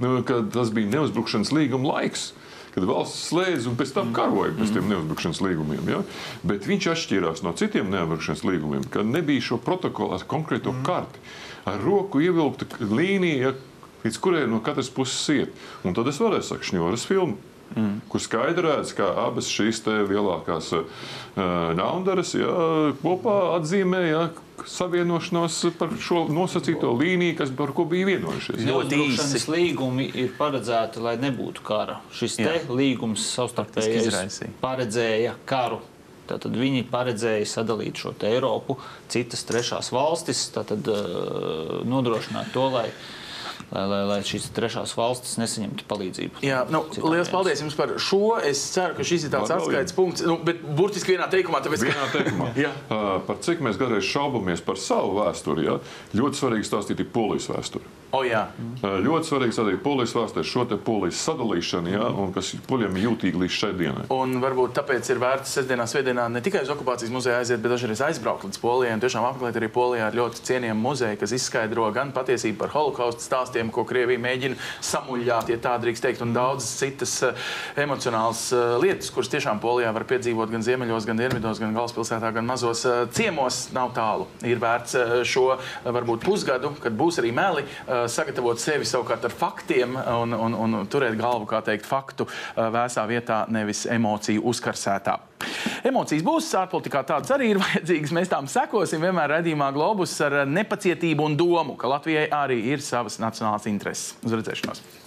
nu, ka tas bija neuzbrukšanas līguma laiks kad valsts slēdz un pēc tam karoja pēc tiem neuzbrukšanas līgumiem. Ja? Bet viņš atšķīrās no citiem neuzbrukšanas līgumiem, ka nebija šo protokolu ar konkrēto karti. Ar roku ievilkta līnija, līdz kuriem no katras puses iet. Un tad es varēju sakot, šņuras filmu. Mm. Kur skaidri redz, ka abas šīs lielākās uh, naudas ja, kopā atzīmē ja, savienošanos par šo nosacīto līniju, kas par ko bija vienojušies. Ļoti īsi līgumi ir paredzēti, lai nebūtu kara. Šis te līgums savstarpēji paredzēja karu. Tātad viņi paredzēja sadalīt šo Eiropu, citas trešās valstis, tātad, uh, nodrošināt to, lai uh, lai, lai, lai šīs trešās valstis nesaņemtu palīdzību. Jā, nu, liels paldies jums par šo. Es ceru, ka šis ir tāds atskaites punkts, nu, bet burtiski vienā teikumā. Tāpēc, vienā teikumā. uh, par cik mēs kādreiz šaubamies par savu vēsturi, ja? ļoti svarīgi stāstīt ir polijas vēsturi. Oh, jā. ļoti svarīgi arī polijas vēsturē šo polijas sadalīšanu, ja, un kas poļiem ir jūtīgi līdz šai dienai. Un varbūt tāpēc ir vērts sestdienā, svētdienā ne tikai uz okupācijas muzeju aiziet, bet arī aizbraukt līdz Polijai. Un tiešām apmeklēt arī Polijā ar ļoti cienījamu muzeju, kas izskaidro gan patiesību par holokaustu stāstiem, ko Krievija mēģina samuļļāt, ja tā drīkst teikt, un daudzas citas uh, emocionālas uh, lietas, kuras tiešām Polijā var piedzīvot gan ziemeļos, gan dienvidos, gan galvaspilsētā, gan mazos uh, ciemos. Nav tālu. Ir vērts šo varbūt pusgadu, kad būs arī meli sagatavot sevi savukārt ar faktiem un, un, un turēt galvu, kā teikt, faktu vēsā vietā, nevis emociju uzkarsētā. Emocijas būs, ārpolitikā tādas arī ir vajadzīgas. Mēs tām sekosim vienmēr redzījumā globus ar nepacietību un domu, ka Latvijai arī ir savas nacionālās intereses. Uz redzēšanos!